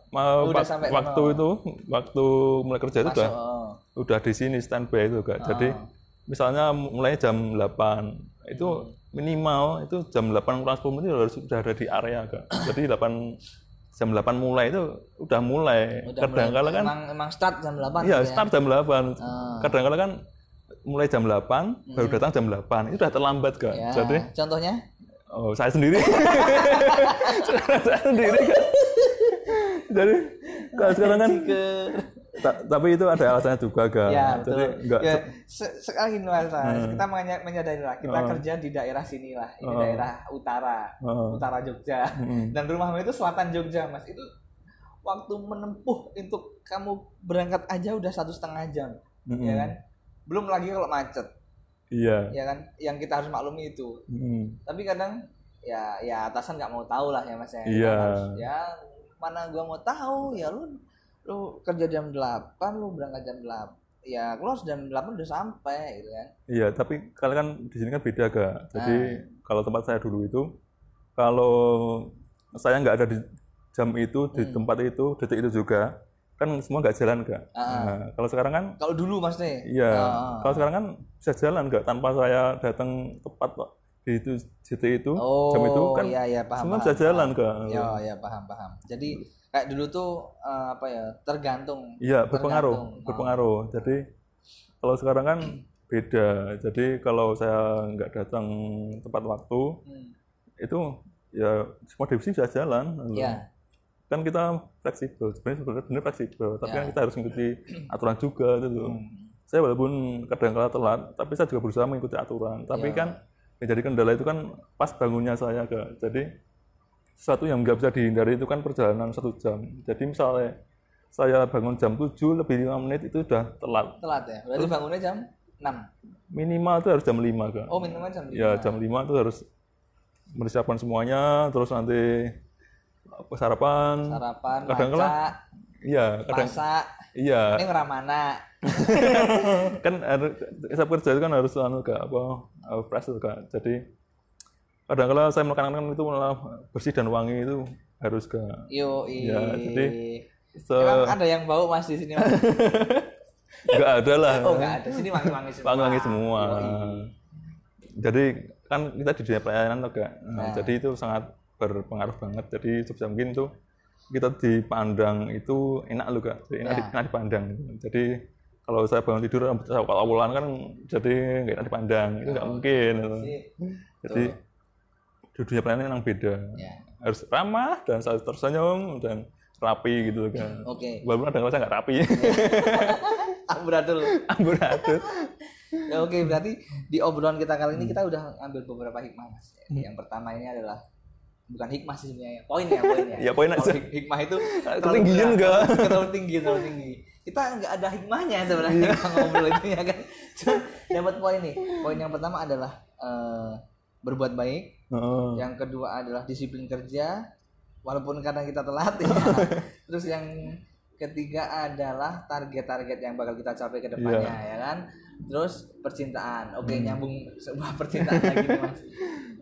Speaker 2: mau
Speaker 3: Udah
Speaker 2: wak- waktu
Speaker 3: sana.
Speaker 2: itu waktu mulai kerja itu udah
Speaker 3: oh.
Speaker 2: udah di sini standby itu kak jadi
Speaker 3: Ah.
Speaker 2: misalnya mulai jam 8 itu minimal itu jam 8 kurang 10 menit harus sudah ada di area kak jadi 8 jam 8 mulai itu udah mulai
Speaker 3: Udah
Speaker 2: kadang
Speaker 3: mulai-
Speaker 2: kala kan
Speaker 3: emang emang start jam 8
Speaker 2: iya
Speaker 3: ya?
Speaker 2: start jam 8
Speaker 3: Ah.
Speaker 2: kadang kala kan mulai jam 8 baru datang jam 8 itu udah terlambat kak
Speaker 3: ya
Speaker 2: jadi
Speaker 3: contohnya
Speaker 2: oh saya sendiri saya sendiri kan jadi kalau sekarang kan ta- tapi itu ada alasannya juga kak
Speaker 3: ya betul
Speaker 2: jadi enggak
Speaker 3: ya, se- sekali gini mas.
Speaker 2: Hmm.
Speaker 3: kita menya- menyadari lah kita
Speaker 2: Oh.
Speaker 3: kerja di daerah sini lah ini
Speaker 2: Oh.
Speaker 3: daerah utara
Speaker 2: Oh.
Speaker 3: utara Jogja
Speaker 2: Mm-mm.
Speaker 3: dan rumahmu itu selatan Jogja mas itu waktu menempuh untuk kamu berangkat aja udah satu setengah jam
Speaker 2: Mm-mm.
Speaker 3: ya kan belum lagi kalau macet
Speaker 2: iya
Speaker 3: ya kan yang kita harus maklumi itu
Speaker 2: Mm.
Speaker 3: tapi kadang ya ya atasan nggak mau tahu lah ya mas ya
Speaker 2: Iya.
Speaker 3: harus, ya mana gua mau tahu ya lu lu kerja jam 8 lu berangkat jam 8 ya harus jam 8 udah sampai gitu kan
Speaker 2: Iya, tapi kalau kan di sini kan beda kak. Jadi
Speaker 3: Ah.
Speaker 2: kalau tempat saya dulu itu, kalau saya nggak ada di jam itu, di tempat itu, detik itu juga, kan semua nggak jalan kak.
Speaker 3: Hmm. Ah.
Speaker 2: Nah, kalau sekarang kan,
Speaker 3: kalau dulu mas nih
Speaker 2: iya.
Speaker 3: Ah.
Speaker 2: Kalau sekarang kan bisa jalan kak, tanpa saya datang tepat kok di itu detik itu,
Speaker 3: oh
Speaker 2: jam itu kan
Speaker 3: iya iya paham
Speaker 2: semua
Speaker 3: paham,
Speaker 2: bisa jalan kak.
Speaker 3: ya ya paham paham jadi kayak dulu tuh eh, apa ya tergantung
Speaker 2: Iya, berpengaruh,
Speaker 3: Tergantung. Ah.
Speaker 2: berpengaruh. Jadi kalau sekarang kan beda. Jadi kalau saya nggak datang tepat waktu,
Speaker 3: Hmm.
Speaker 2: itu ya semua divisi bisa jalan.
Speaker 3: ya
Speaker 2: Kan kita fleksibel, sebenarnya sebenarnya benar fleksibel, tapi
Speaker 3: Ya.
Speaker 2: kan kita harus mengikuti aturan juga gitu.
Speaker 3: Hmm.
Speaker 2: Saya walaupun kadang-kala telat, tapi saya juga berusaha mengikuti aturan. Tapi
Speaker 3: Ya.
Speaker 2: kan yang jadi kendala itu kan pas bangunnya saya kak. Jadi sesuatu yang nggak bisa dihindari itu kan perjalanan satu jam. Jadi misalnya saya bangun jam 7 lebih lima menit itu udah telat.
Speaker 3: Telat ya. Berarti bangunnya jam 6.
Speaker 2: Minimal itu harus jam 5 kan.
Speaker 3: Oh, minimal jam 5.
Speaker 2: Ya jam 5 itu harus mempersiapkan semuanya, terus nanti apa, sarapan.
Speaker 3: Sarapan,
Speaker 2: Kadang kala-
Speaker 3: maca,
Speaker 2: Iya, kadang iya.
Speaker 3: Ini ngeramana.
Speaker 2: kan harus saya kerja itu kan harus anu kak apa uh, fresh kak jadi kadang kala saya melakukan itu malah bersih dan wangi itu harus kak
Speaker 3: Yo,
Speaker 2: Ya, jadi se
Speaker 3: Emang ada yang bau Mas di sini, Mas?
Speaker 2: nggak ada lah
Speaker 3: Oh, enggak ada. Sini wangi-wangi semua.
Speaker 2: wangi semua
Speaker 3: Yoi.
Speaker 2: jadi kan kita di dunia pelayanan tuh kak Nah, jadi itu sangat berpengaruh banget jadi sebisa mungkin tuh kita dipandang itu enak loh kak jadi enak,
Speaker 3: Ya.
Speaker 2: enak dipandang jadi kalau saya bangun tidur rambut saya kalau awalan kan jadi nggak enak dipandang itu nggak mungkin
Speaker 3: Jadi,
Speaker 2: Jadi di dunia pelayanan yang beda.
Speaker 3: ya.
Speaker 2: Harus ramah dan selalu tersenyum dan rapi gitu kan.
Speaker 3: Oke.
Speaker 2: Walaupun ada nggak rapi.
Speaker 3: Amburadul.
Speaker 2: Amburadul.
Speaker 3: Ya, oke, berarti di obrolan kita kali ini kita udah ambil beberapa hikmah, Mas. Yang pertama ini adalah bukan hikmah sih sebenarnya, poin ya, poin ya.
Speaker 2: Ya, poin aja.
Speaker 3: hik- hikmah itu
Speaker 2: Ketinggian
Speaker 3: berat,
Speaker 2: enggak?
Speaker 3: Terlalu tinggi, terlalu tinggi. Kita nggak ada hikmahnya sebenarnya kita ngobrol itu ya kan. Cuma dapat poin nih. Poin yang pertama adalah eh, berbuat baik.
Speaker 2: Heeh.
Speaker 3: Yang kedua adalah disiplin kerja, walaupun kadang kita telat ya. Terus yang ketiga adalah target-target yang bakal kita capai ke depannya ya kan. Terus percintaan. Oke, nyambung sebuah percintaan lagi nih Mas.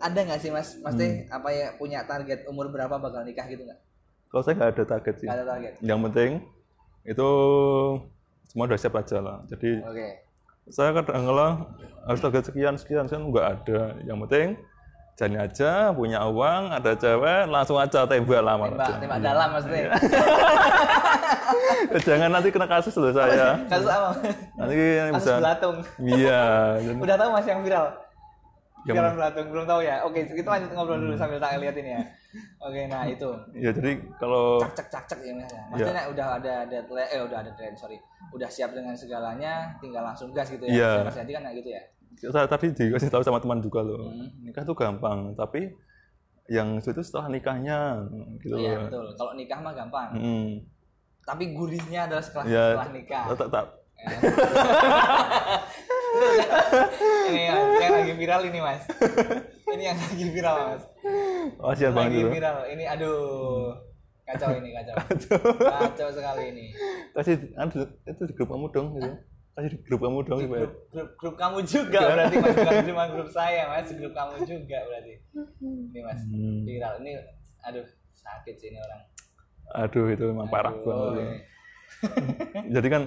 Speaker 3: Ada nggak sih Mas? Pasti apa ya punya target umur berapa bakal nikah gitu nggak?
Speaker 2: Kalau saya nggak ada target sih.
Speaker 3: Nggak ada target.
Speaker 2: Yang penting itu semua udah siap aja lah. Jadi
Speaker 3: Oke.
Speaker 2: saya kadang kala harus target sekian sekian sekian nggak ada. Yang penting jalani aja, punya uang, ada cewek, langsung aja tembak lamar
Speaker 3: Tembak,
Speaker 2: aja.
Speaker 3: tembak dalam maksudnya.
Speaker 2: Jangan nanti kena kasus loh saya.
Speaker 3: Kasus apa?
Speaker 2: Nanti yang
Speaker 3: Kasus
Speaker 2: bisa.
Speaker 3: belatung.
Speaker 2: Iya.
Speaker 3: Udah tahu Mas yang viral?
Speaker 2: Yang-
Speaker 3: Viral belatung belum tahu ya. Oke, kita lanjut ngobrol dulu sambil tak liatin ya. Oke, nah itu.
Speaker 2: Ya jadi kalau
Speaker 3: cak cak cak cak ya ya. Maksudnya udah ada deadline, eh udah ada deadline sorry, udah siap dengan segalanya, tinggal langsung gas gitu ya.
Speaker 2: Iya.
Speaker 3: Mas Yanti kan kayak gitu ya.
Speaker 2: saya tadi dikasih tahu sama teman juga loh,
Speaker 3: Hmm.
Speaker 2: nikah tuh gampang, tapi yang itu setelah nikahnya gitu
Speaker 3: Iya betul. Kalau nikah mah gampang,
Speaker 2: Mm.
Speaker 3: tapi gurihnya adalah setelah
Speaker 2: Ya,
Speaker 3: setelah nikah.
Speaker 2: tetap tetap
Speaker 3: ini yang, yang lagi viral ini mas. Ini yang lagi viral mas.
Speaker 2: oh, banget
Speaker 3: Lagi
Speaker 2: gitu.
Speaker 3: viral. Ini aduh kacau ini kacau. Kacau sekali ini.
Speaker 2: Kasih anu, itu di grup kamu dong gitu. Kasih di grup kamu dong
Speaker 3: Grup, grup, grup kamu juga berarti mas bukan cuma grup saya mas, grup kamu juga berarti. Ini mas
Speaker 2: Hmm.
Speaker 3: viral ini aduh sakit sih ini orang.
Speaker 2: aduh itu memang parah
Speaker 3: Aduh,
Speaker 2: banget. Jadi kan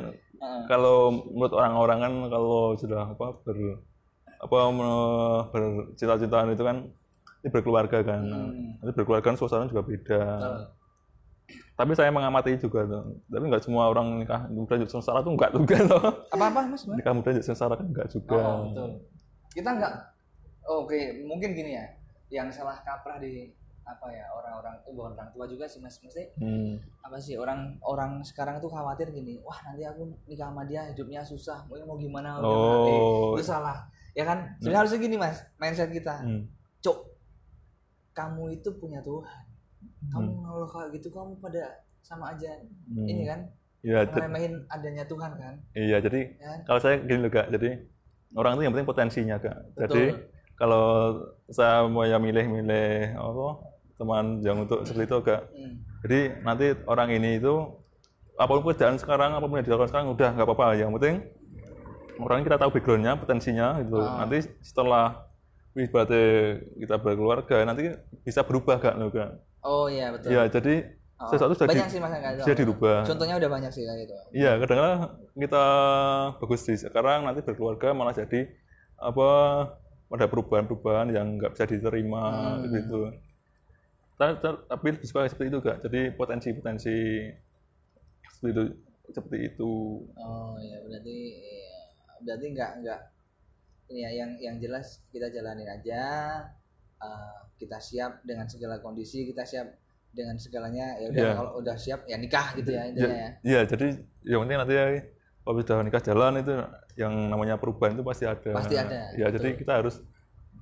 Speaker 2: kalau menurut orang-orang kan kalau sudah apa ber apa bercita-citaan itu kan ini berkeluarga kan.
Speaker 3: Hmm.
Speaker 2: Nanti berkeluarga kan suasana juga beda. Tapi saya mengamati juga tuh. Tapi nggak semua orang nikah muda jadi sengsara tuh nggak juga loh.
Speaker 3: Apa-apa mas? Mas?
Speaker 2: Nikah muda jadi sengsara kan nggak juga.
Speaker 3: Oh, betul. Kita nggak. oh, Oke, mungkin gini ya. Yang salah kaprah di apa ya orang-orang itu bukan orang tua juga sih mas mesti
Speaker 2: Hmm.
Speaker 3: apa sih orang orang sekarang tuh khawatir gini wah nanti aku nikah sama dia hidupnya susah mau mau gimana
Speaker 2: Oh.
Speaker 3: itu salah ya kan sebenarnya harusnya gini mas mindset kita
Speaker 2: Hmm.
Speaker 3: cuk kamu itu punya Tuhan kamu kalau kayak gitu kamu pada sama aja
Speaker 2: Hmm.
Speaker 3: ini kan
Speaker 2: j-
Speaker 3: meremehin adanya Tuhan kan
Speaker 2: iya jadi
Speaker 3: ya kan?
Speaker 2: kalau saya gini loh kak, jadi orang itu yang penting potensinya kak. Jadi
Speaker 3: Betul.
Speaker 2: kalau saya mau yang milih-milih apa teman yang untuk seperti itu kak.
Speaker 3: Hmm.
Speaker 2: Jadi nanti orang ini itu apa pun pekerjaan sekarang, apa pun yang dilakukan sekarang udah nggak apa-apa. Yang penting orang kita tahu backgroundnya, potensinya gitu.
Speaker 3: Ah.
Speaker 2: Nanti setelah ibaratnya kita berkeluarga nanti bisa berubah kak loh kak.
Speaker 3: oh iya betul
Speaker 2: Ya jadi
Speaker 3: Oh,
Speaker 2: sesuatu sudah di-
Speaker 3: banyak sih mas
Speaker 2: bisa dirubah.
Speaker 3: contohnya udah banyak sih kayak gitu
Speaker 2: Iya, kadang-kadang kita bagus di sekarang nanti berkeluarga malah jadi apa ada perubahan-perubahan yang nggak bisa diterima
Speaker 3: Hmm.
Speaker 2: gitu. Ta- ta- Tapi lebih suka seperti itu kak. Jadi potensi-potensi seperti itu, seperti itu.
Speaker 3: Oh ya berarti iya. berarti nggak nggak ini ya yang yang jelas kita jalanin aja eh, kita siap dengan segala kondisi kita siap dengan segalanya ya udah
Speaker 2: Iya.
Speaker 3: kalau udah siap ya nikah gitu ya intinya ya.
Speaker 2: Iya, jadi yang penting nanti kalau sudah nikah jalan itu yang namanya perubahan itu pasti ada.
Speaker 3: Pasti ada,
Speaker 2: Ya, jadi kita harus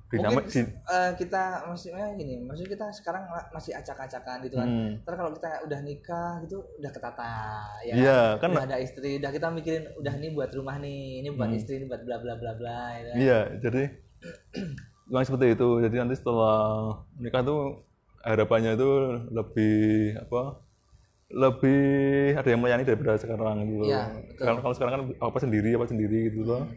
Speaker 2: dinamik
Speaker 3: Mungkin eh, kita maksudnya gini, maksudnya kita sekarang masih acak-acakan gitu kan.
Speaker 2: Hmm.
Speaker 3: Ntar kalau kita udah nikah gitu udah ketata ya.
Speaker 2: Iya, kan-
Speaker 3: Udah ada istri, udah kita mikirin udah ini buat rumah nih, ini buat
Speaker 2: Hmm.
Speaker 3: istri, ini buat bla bla bla bla ya kan.
Speaker 2: Iya, jadi memang seperti itu. Jadi nanti setelah menikah tuh harapannya itu lebih apa? Lebih ada yang melayani daripada sekarang gitu. loh.
Speaker 3: Iya.
Speaker 2: Kalau kalau sekarang kan apa sendiri apa sendiri gitu loh.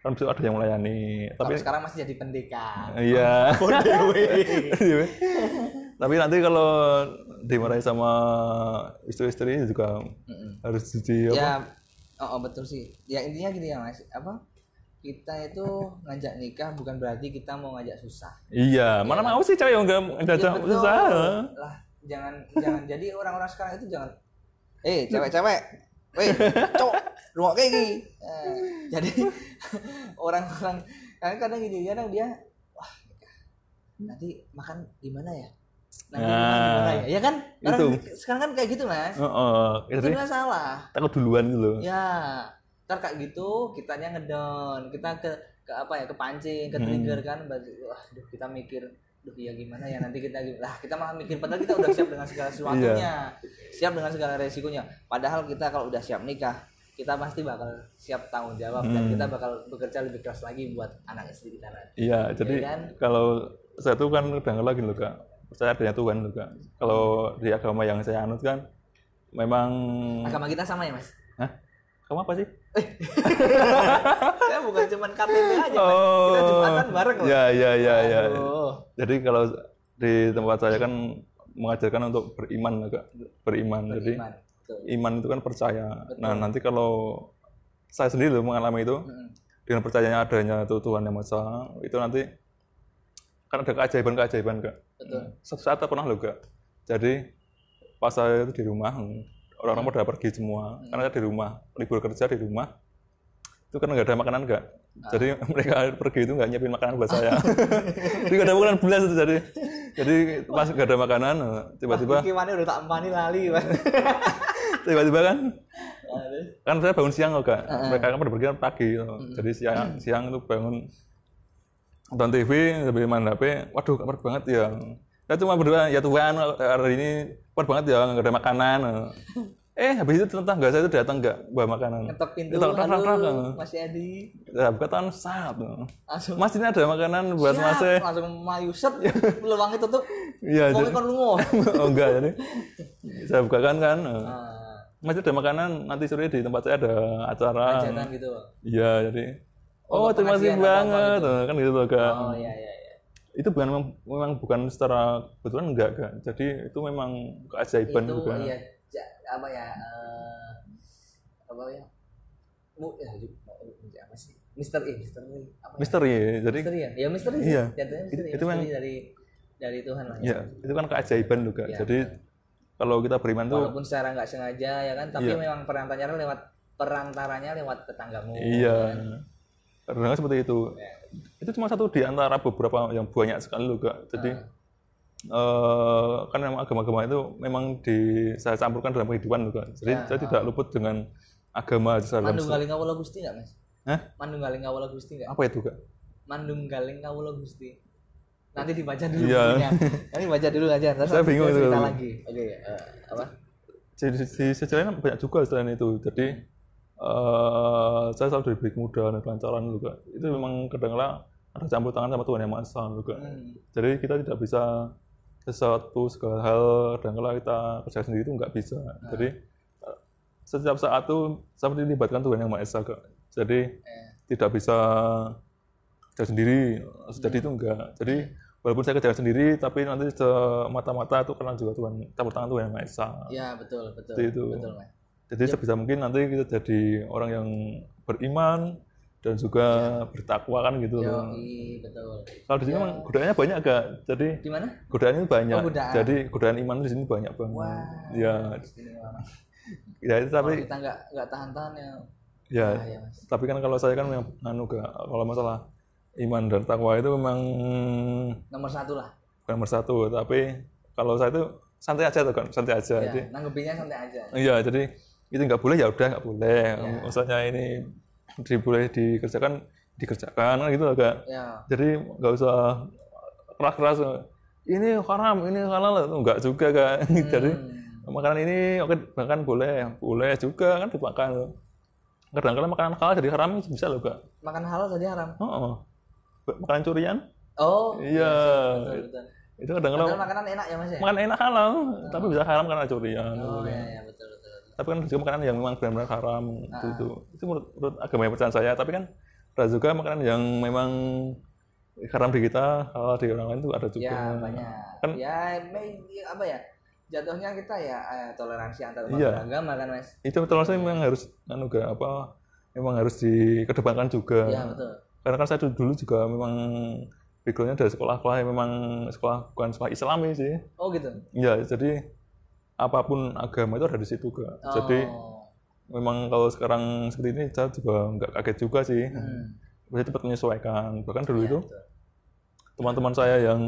Speaker 2: Kan bisa ada yang melayani.
Speaker 3: Tapi
Speaker 2: Tapi
Speaker 3: sekarang masih jadi pendekar.
Speaker 2: iya. Iya. Tapi nanti kalau dimarahi sama istri-istri juga
Speaker 3: Mm-mm.
Speaker 2: harus di apa?
Speaker 3: Ya, oh, oh, betul sih. Ya intinya gini ya mas, apa? Kita itu ngajak nikah bukan berarti kita mau ngajak susah.
Speaker 2: Iya, mana mau sih cewek yang enggak enggak
Speaker 3: Iya,
Speaker 2: ada
Speaker 3: betul.
Speaker 2: usaha.
Speaker 3: Lah, jangan jangan jadi orang-orang sekarang itu jangan eh cewek-cewek. Weh, cowok, rumah kayak gini. Eh, jadi orang-orang kadang-kadang gini, kadang dia wah nanti makan gimana ya? Nanti
Speaker 2: Nah,
Speaker 3: makan gimana ya? Ya kan? Orang
Speaker 2: itu.
Speaker 3: sekarang kan kayak gitu, Mas.
Speaker 2: Heeh.
Speaker 3: Itu
Speaker 2: Jadi
Speaker 3: nggak salah.
Speaker 2: takut duluan gitu loh.
Speaker 3: Ya, ntar kayak gitu kitanya ngedon, kita ke ke apa ya kepancing, ke
Speaker 2: Hmm.
Speaker 3: trigger kan, berarti wah, kita mikir, duh ya gimana ya nanti kita lah kita malah mikir padahal kita udah siap dengan segala sesuatunya,
Speaker 2: Iya.
Speaker 3: siap dengan segala resikonya. Padahal kita kalau udah siap nikah, kita pasti bakal siap tanggung jawab dan
Speaker 2: Hmm.
Speaker 3: kita bakal bekerja lebih keras lagi buat anak istri kita nanti.
Speaker 2: Iya, jadi
Speaker 3: kan?
Speaker 2: kalau saya tuh kan udah lagi loh kak, percaya adanya Tuhan loh kak. Kalau di agama yang saya anut kan, memang,
Speaker 3: Agama kita sama ya mas?
Speaker 2: Hah? Kamu apa sih?
Speaker 3: Saya bukan cuman KTP aja, Mas. kita jumatan bareng loh.
Speaker 2: Ya, ya, ya, ya. Jadi kalau di tempat saya kan mengajarkan untuk beriman loh kak, beriman. Jadi
Speaker 3: Iman. Betul.
Speaker 2: iman itu kan percaya. Nah nanti kalau saya sendiri loh mengalami itu,
Speaker 3: Mm-mm.
Speaker 2: dengan percayanya adanya itu Tuhan yang Maha itu nanti kan ada keajaiban-keajaiban kak.
Speaker 3: Betul.
Speaker 2: Suatu saat pernah loh kak. Jadi pas saya itu di rumah, orang-orang pada pergi semua, karena saya di rumah, libur kerja di rumah, itu kan nggak ada makanan kak. Jadi mereka pergi itu nggak nyiapin makanan buat saya. jadi nggak ada makanan belas itu jadi. Jadi pas nggak ada makanan, tiba-tiba
Speaker 3: Gimana udah tak empani lali,
Speaker 2: tiba-tiba kan? Kan saya bangun siang kok kak. Mereka kan pada pergi kan pagi loh. jadi siang siang itu bangun nonton TV sambil main HP waduh kabar banget ya saya cuma berdua ya Tuhan hari ini kuat banget ya nggak ada makanan eh habis itu tetangga saya itu datang nggak bawa makanan
Speaker 3: Ngetok pintu,
Speaker 2: Ngetok, rak, rak, rak.
Speaker 3: Mas Edi.
Speaker 2: ya buka saat
Speaker 3: Langsung
Speaker 2: mas ini ada makanan buat
Speaker 3: siap,
Speaker 2: mas eh."
Speaker 3: langsung mayu peluangnya tutup.
Speaker 2: iya jadi-
Speaker 3: kan lungo.
Speaker 2: oh enggak jadi saya bukakan kan
Speaker 3: Nah,
Speaker 2: mas ada makanan nanti sore di tempat saya ada acara
Speaker 3: hajatan gitu.
Speaker 2: Iya, jadi oh,
Speaker 3: Oh,
Speaker 2: terima kasih
Speaker 3: pengajian apa-apa
Speaker 2: banget, kan gitu loh kak.
Speaker 3: Oh iya iya iya.
Speaker 2: Itu bukan memang, bukan secara kebetulan enggak kak. Jadi itu memang keajaiban
Speaker 3: Itu
Speaker 2: juga.
Speaker 3: iya ja- apa ya eh, apa ya? Mu ya apa sih? Misteri, misteri apa? ya?
Speaker 2: Misteri, jadi
Speaker 3: Misteri ya? Ya misteri sih.
Speaker 2: Iya.
Speaker 3: Jatuhnya misteri,
Speaker 2: Itu- itu
Speaker 3: misteri
Speaker 2: memang-
Speaker 3: dari dari Tuhan lah.
Speaker 2: ya itu kan keajaiban kak.
Speaker 3: Iya,
Speaker 2: Jadi kalau kita beriman tuh,
Speaker 3: Walaupun secara nggak sengaja ya kan, tapi
Speaker 2: Iya.
Speaker 3: memang perantaranya lewat perantaranya lewat tetanggamu.
Speaker 2: iya.
Speaker 3: kan?
Speaker 2: Kadang-kadang seperti itu.
Speaker 3: Ya.
Speaker 2: Itu cuma satu di antara beberapa yang banyak sekali loh kak. Jadi
Speaker 3: Ah.
Speaker 2: eh, kan memang agama-agama itu memang di saya campurkan dalam kehidupan loh kak. Jadi
Speaker 3: Ya.
Speaker 2: saya tidak luput dengan agama secara
Speaker 3: Mandunggaling Kawula Gusti nggak mas?
Speaker 2: Hah?
Speaker 3: Mandunggaling Kawula Gusti nggak?
Speaker 2: Apa itu kak?
Speaker 3: Mandunggaling Kawula Gusti. Nanti dibaca dulu
Speaker 2: Iya.
Speaker 3: Nanti baca dulu aja. Ntar
Speaker 2: Saya
Speaker 3: nanti
Speaker 2: bingung itu.
Speaker 3: lagi. Oke. eh, apa?
Speaker 2: di, di lain banyak juga selain itu jadi eh saya selalu diberi kemudahan dan kelancaran juga itu memang kadang-kadang ada campur tangan sama Tuhan yang Maha Esa juga
Speaker 3: Hmm.
Speaker 2: jadi kita tidak bisa sesuatu segala hal kadang-kadang kita kerja sendiri itu nggak bisa jadi eh, setiap saat tuh seperti dilibatkan Tuhan yang Maha Esa jadi
Speaker 3: Eh.
Speaker 2: tidak bisa kerja sendiri jadi itu enggak jadi walaupun saya kerja sendiri tapi nanti semata-mata itu karena juga Tuhan campur tangan Tuhan yang Maha Esa
Speaker 3: Ya betul betul.
Speaker 2: Itu.
Speaker 3: Betul mas.
Speaker 2: Jadi sebisa mungkin nanti kita jadi orang yang beriman dan juga bertakwa kan gitu.
Speaker 3: Yo, betul.
Speaker 2: Kalau di sini memang godaannya banyak gak? Jadi
Speaker 3: Di mana?
Speaker 2: godaannya banyak.
Speaker 3: Oh, godaan.
Speaker 2: Jadi godaan iman di sini banyak banget.
Speaker 3: Wah.
Speaker 2: Ya,
Speaker 3: Istimewa, Mas.
Speaker 2: ya itu
Speaker 3: Kalau
Speaker 2: tapi
Speaker 3: kita nggak nggak tahan-tahan ya.
Speaker 2: ya,
Speaker 3: bahaya, Mas.
Speaker 2: tapi kan kalau saya kan memang anu gak kalau masalah iman dan takwa itu memang
Speaker 3: Nomor satu lah.
Speaker 2: bukan nomor satu, tapi kalau saya itu santai aja tuh kan, santai aja.
Speaker 3: Ya,
Speaker 2: Jadi
Speaker 3: santai aja.
Speaker 2: Iya, jadi itu nggak boleh? Ya udah nggak boleh.
Speaker 3: Iya.
Speaker 2: Maksudnya ini boleh dikerjakan dikerjakan kan gitu agak.
Speaker 3: Ya.
Speaker 2: Jadi nggak usah keras-keras ini haram ini halal. Enggak juga kan jadi
Speaker 3: Hmm.
Speaker 2: makanan ini oke makan boleh boleh juga kan dimakan. Kadang-kadang makanan halal jadi haram bisa loh kak.
Speaker 3: Makan halal tadi haram?
Speaker 2: Oh, oh. makanan curian?
Speaker 3: Oh.
Speaker 2: Iya.
Speaker 3: Betul betul
Speaker 2: itu kadang-kadang
Speaker 3: makanan enak ya mas ya?
Speaker 2: Makan enak halal tapi bisa haram karena curian.
Speaker 3: Oh iya iya betul betul, betul.
Speaker 2: Tapi kan juga makanan yang memang benar-benar haram
Speaker 3: Ah.
Speaker 2: itu, itu itu menurut, menurut agama yang percaya saya. Tapi kan ada juga makanan yang memang haram di kita halal di orang lain itu ada juga.
Speaker 3: Ya banyak.
Speaker 2: Kan-
Speaker 3: ya me- apa ya jatuhnya kita ya eh, toleransi antar umat
Speaker 2: Iya.
Speaker 3: beragama kan mas?
Speaker 2: Itu toleransi memang harus anu gak apa memang harus dikedepankan juga.
Speaker 3: Ya betul.
Speaker 2: Karena kan saya dulu, dulu juga memang backgroundnya dari sekolah-sekolah yang memang sekolah bukan sekolah Islami sih.
Speaker 3: Oh gitu?
Speaker 2: Ya jadi apa pun agama itu ada di situ kak. Jadi
Speaker 3: Oh.
Speaker 2: memang kalau sekarang seperti ini saya juga nggak kaget juga sih.
Speaker 3: Hmm.
Speaker 2: Bisa cepat menyesuaikan. Bahkan dulu
Speaker 3: Iya,
Speaker 2: itu teman-teman saya yang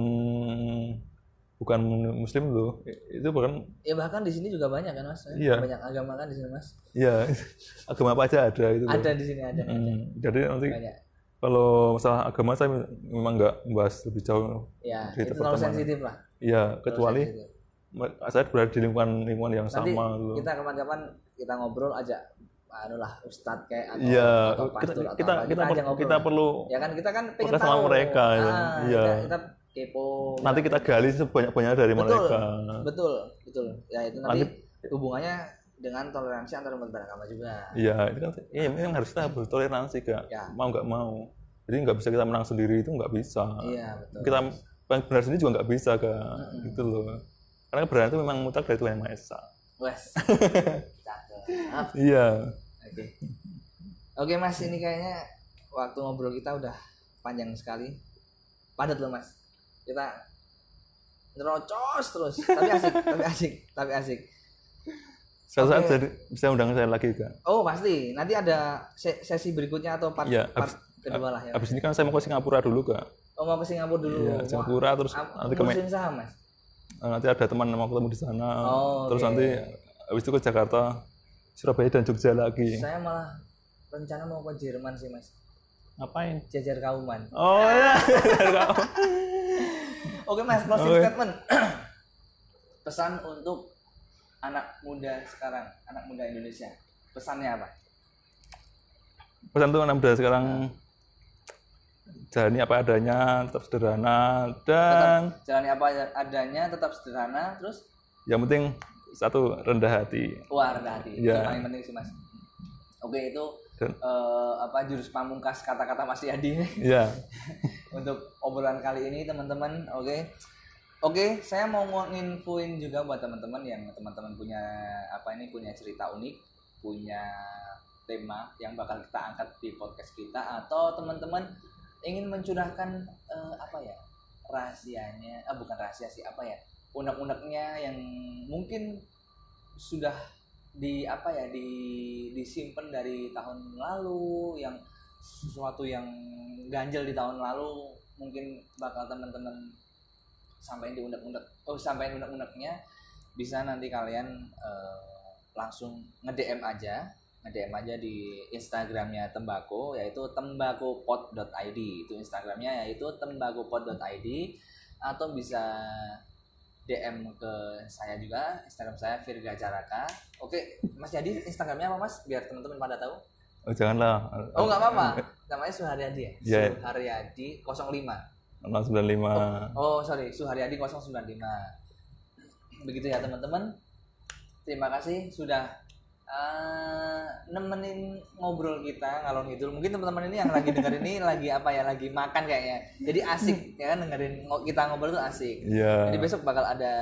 Speaker 2: bukan muslim loh itu bahkan
Speaker 3: ya bahkan di sini juga banyak kan mas?
Speaker 2: Iya.
Speaker 3: banyak agama kan di sini mas?
Speaker 2: Ya agama apa aja ada itu
Speaker 3: ada di sini ada
Speaker 2: Hmm, jadi nanti
Speaker 3: banyak.
Speaker 2: kalau masalah agama saya memang nggak membahas lebih jauh
Speaker 3: ya itu terlalu sensitif lah.
Speaker 2: Iya, kecuali. Saya berada di lingkungan lingkungan yang
Speaker 3: nanti
Speaker 2: sama gitu.
Speaker 3: kita kapan-kapan kita ngobrol aja anu lah ustadz kayak atau,
Speaker 2: Iya,
Speaker 3: atau
Speaker 2: kita
Speaker 3: pastor atau
Speaker 2: kita
Speaker 3: apa.
Speaker 2: kita, per- kita
Speaker 3: lah.
Speaker 2: perlu
Speaker 3: ya kan kita kan pengen tahu
Speaker 2: sama mereka, ya.
Speaker 3: Ah,
Speaker 2: Iya.
Speaker 3: kita, kita kepo
Speaker 2: nanti kita gali sebanyak-banyaknya dari
Speaker 3: betul
Speaker 2: mereka.
Speaker 3: betul betul ya itu nanti,
Speaker 2: Nanti-
Speaker 3: hubungannya dengan toleransi antar umat beragama juga
Speaker 2: Iya, itu kan iya, memang harus kita bertoleransi kak.
Speaker 3: Ya.
Speaker 2: Mau nggak mau. Jadi nggak bisa kita menang sendiri itu nggak bisa.
Speaker 3: iya betul
Speaker 2: Kita benar sendiri juga nggak bisa kak. Gitu loh. Karena kebenaran itu memang mutlak dari Tuhan Yang Maha Esa.
Speaker 3: wes.
Speaker 2: Iya.
Speaker 3: oke oke mas ini kayaknya waktu ngobrol kita udah panjang sekali padat loh mas kita nerocos terus tapi asik tapi asik tapi asik
Speaker 2: Suatu saat
Speaker 3: Oke.
Speaker 2: jadi bisa undang saya lagi kak.
Speaker 3: oh pasti nanti ada se- sesi berikutnya atau part,
Speaker 2: Iya,
Speaker 3: part
Speaker 2: abis-
Speaker 3: kedua lah ya
Speaker 2: Abis ini kan saya mau ke Singapura dulu kak.
Speaker 3: oh mau ke Singapura dulu
Speaker 2: Iya,
Speaker 3: Wah,
Speaker 2: Singapura terus
Speaker 3: ap-
Speaker 2: nanti ke
Speaker 3: saham mas
Speaker 2: nanti ada teman mau ketemu di sana.
Speaker 3: Oh,
Speaker 2: terus
Speaker 3: oke.
Speaker 2: nanti habis itu ke Jakarta, Surabaya dan Jogja lagi.
Speaker 3: saya malah rencana mau ke Jerman sih mas
Speaker 2: Ngapain?
Speaker 3: jajar kauman
Speaker 2: Oh ya.
Speaker 3: Oke mas, closing
Speaker 2: Oke.
Speaker 3: statement. Pesan untuk anak muda sekarang, anak muda Indonesia. Pesannya apa?
Speaker 2: Pesan tuh anak muda sekarang jalani apa adanya, tetap sederhana dan
Speaker 3: Jalani apa adanya, tetap sederhana, terus
Speaker 2: yang penting satu rendah hati.
Speaker 3: wah rendah hati. Itu
Speaker 2: Iya.
Speaker 3: yang paling penting sih mas. Oke itu
Speaker 2: Dan-
Speaker 3: eh, apa jurus pamungkas kata-kata Mas Yadi
Speaker 2: Iya.
Speaker 3: untuk obrolan kali ini teman-teman. Oke. Oke, saya mau nginfoin juga buat teman-teman yang teman-teman punya apa ini punya cerita unik, punya tema yang bakal kita angkat di podcast kita atau teman-teman ingin mencurahkan eh, apa ya rahasianya, ah bukan rahasia sih apa ya unek-uneknya yang mungkin sudah di apa ya di disimpan dari tahun lalu yang sesuatu yang ganjel di tahun lalu mungkin bakal teman-teman sampaikan di unek-unek oh sampaikan unek-uneknya bisa nanti kalian eh, langsung nge-DM aja nge-DM aja di Instagramnya tembako yaitu tembakopod.id itu Instagramnya yaitu tembakopod.id atau bisa DM ke saya juga Instagram saya Virga Caraka oke Mas Jadi Instagramnya apa Mas biar teman-teman pada tahu
Speaker 2: Oh janganlah.
Speaker 3: oh nggak apa-apa namanya Suharyadi ya
Speaker 2: Iya.
Speaker 3: Suharyadi 05
Speaker 2: 095.
Speaker 3: Oh sorry, Suharyadi 095. Begitu ya teman-teman. Terima kasih sudah eh, nemenin ngobrol kita ngalor ngidul. Mungkin teman-teman ini yang lagi dengerin ini lagi apa ya, lagi makan kayaknya. Jadi asik ya kan dengerin kita ngobrol tuh asik.
Speaker 2: Iya.
Speaker 3: Jadi besok bakal ada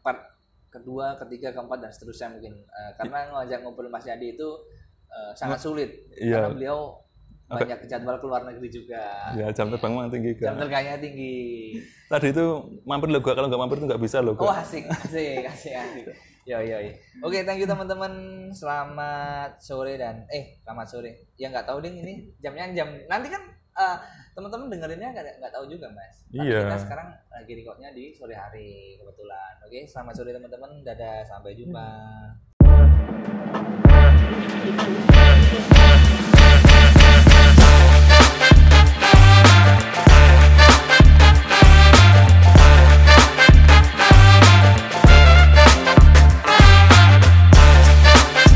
Speaker 3: part kedua, ketiga, keempat dan seterusnya mungkin. Eh, karena ngajak ngobrol Mas Yadi itu eh, sangat sulit
Speaker 2: Iya.
Speaker 3: karena beliau banyak jadwal keluar negeri juga.
Speaker 2: Ya jam terbang memang tinggi
Speaker 3: Jam
Speaker 2: kan.
Speaker 3: terbangnya tinggi.
Speaker 2: Tadi itu mampir lo gua kalau nggak mampir itu nggak bisa lo
Speaker 3: Oh
Speaker 2: gua.
Speaker 3: asik, asik, asik, asik. Yo yo. yo. Oke, thank you teman-teman. Selamat sore dan eh selamat sore. Ya nggak tahu ding ini jamnya jam nanti kan eh, teman-teman dengerinnya nggak nggak tahu juga mas. Tapi
Speaker 2: Iya.
Speaker 3: Kita sekarang lagi recordnya di sore hari kebetulan. Oke, selamat sore teman-teman. Dadah, sampai jumpa.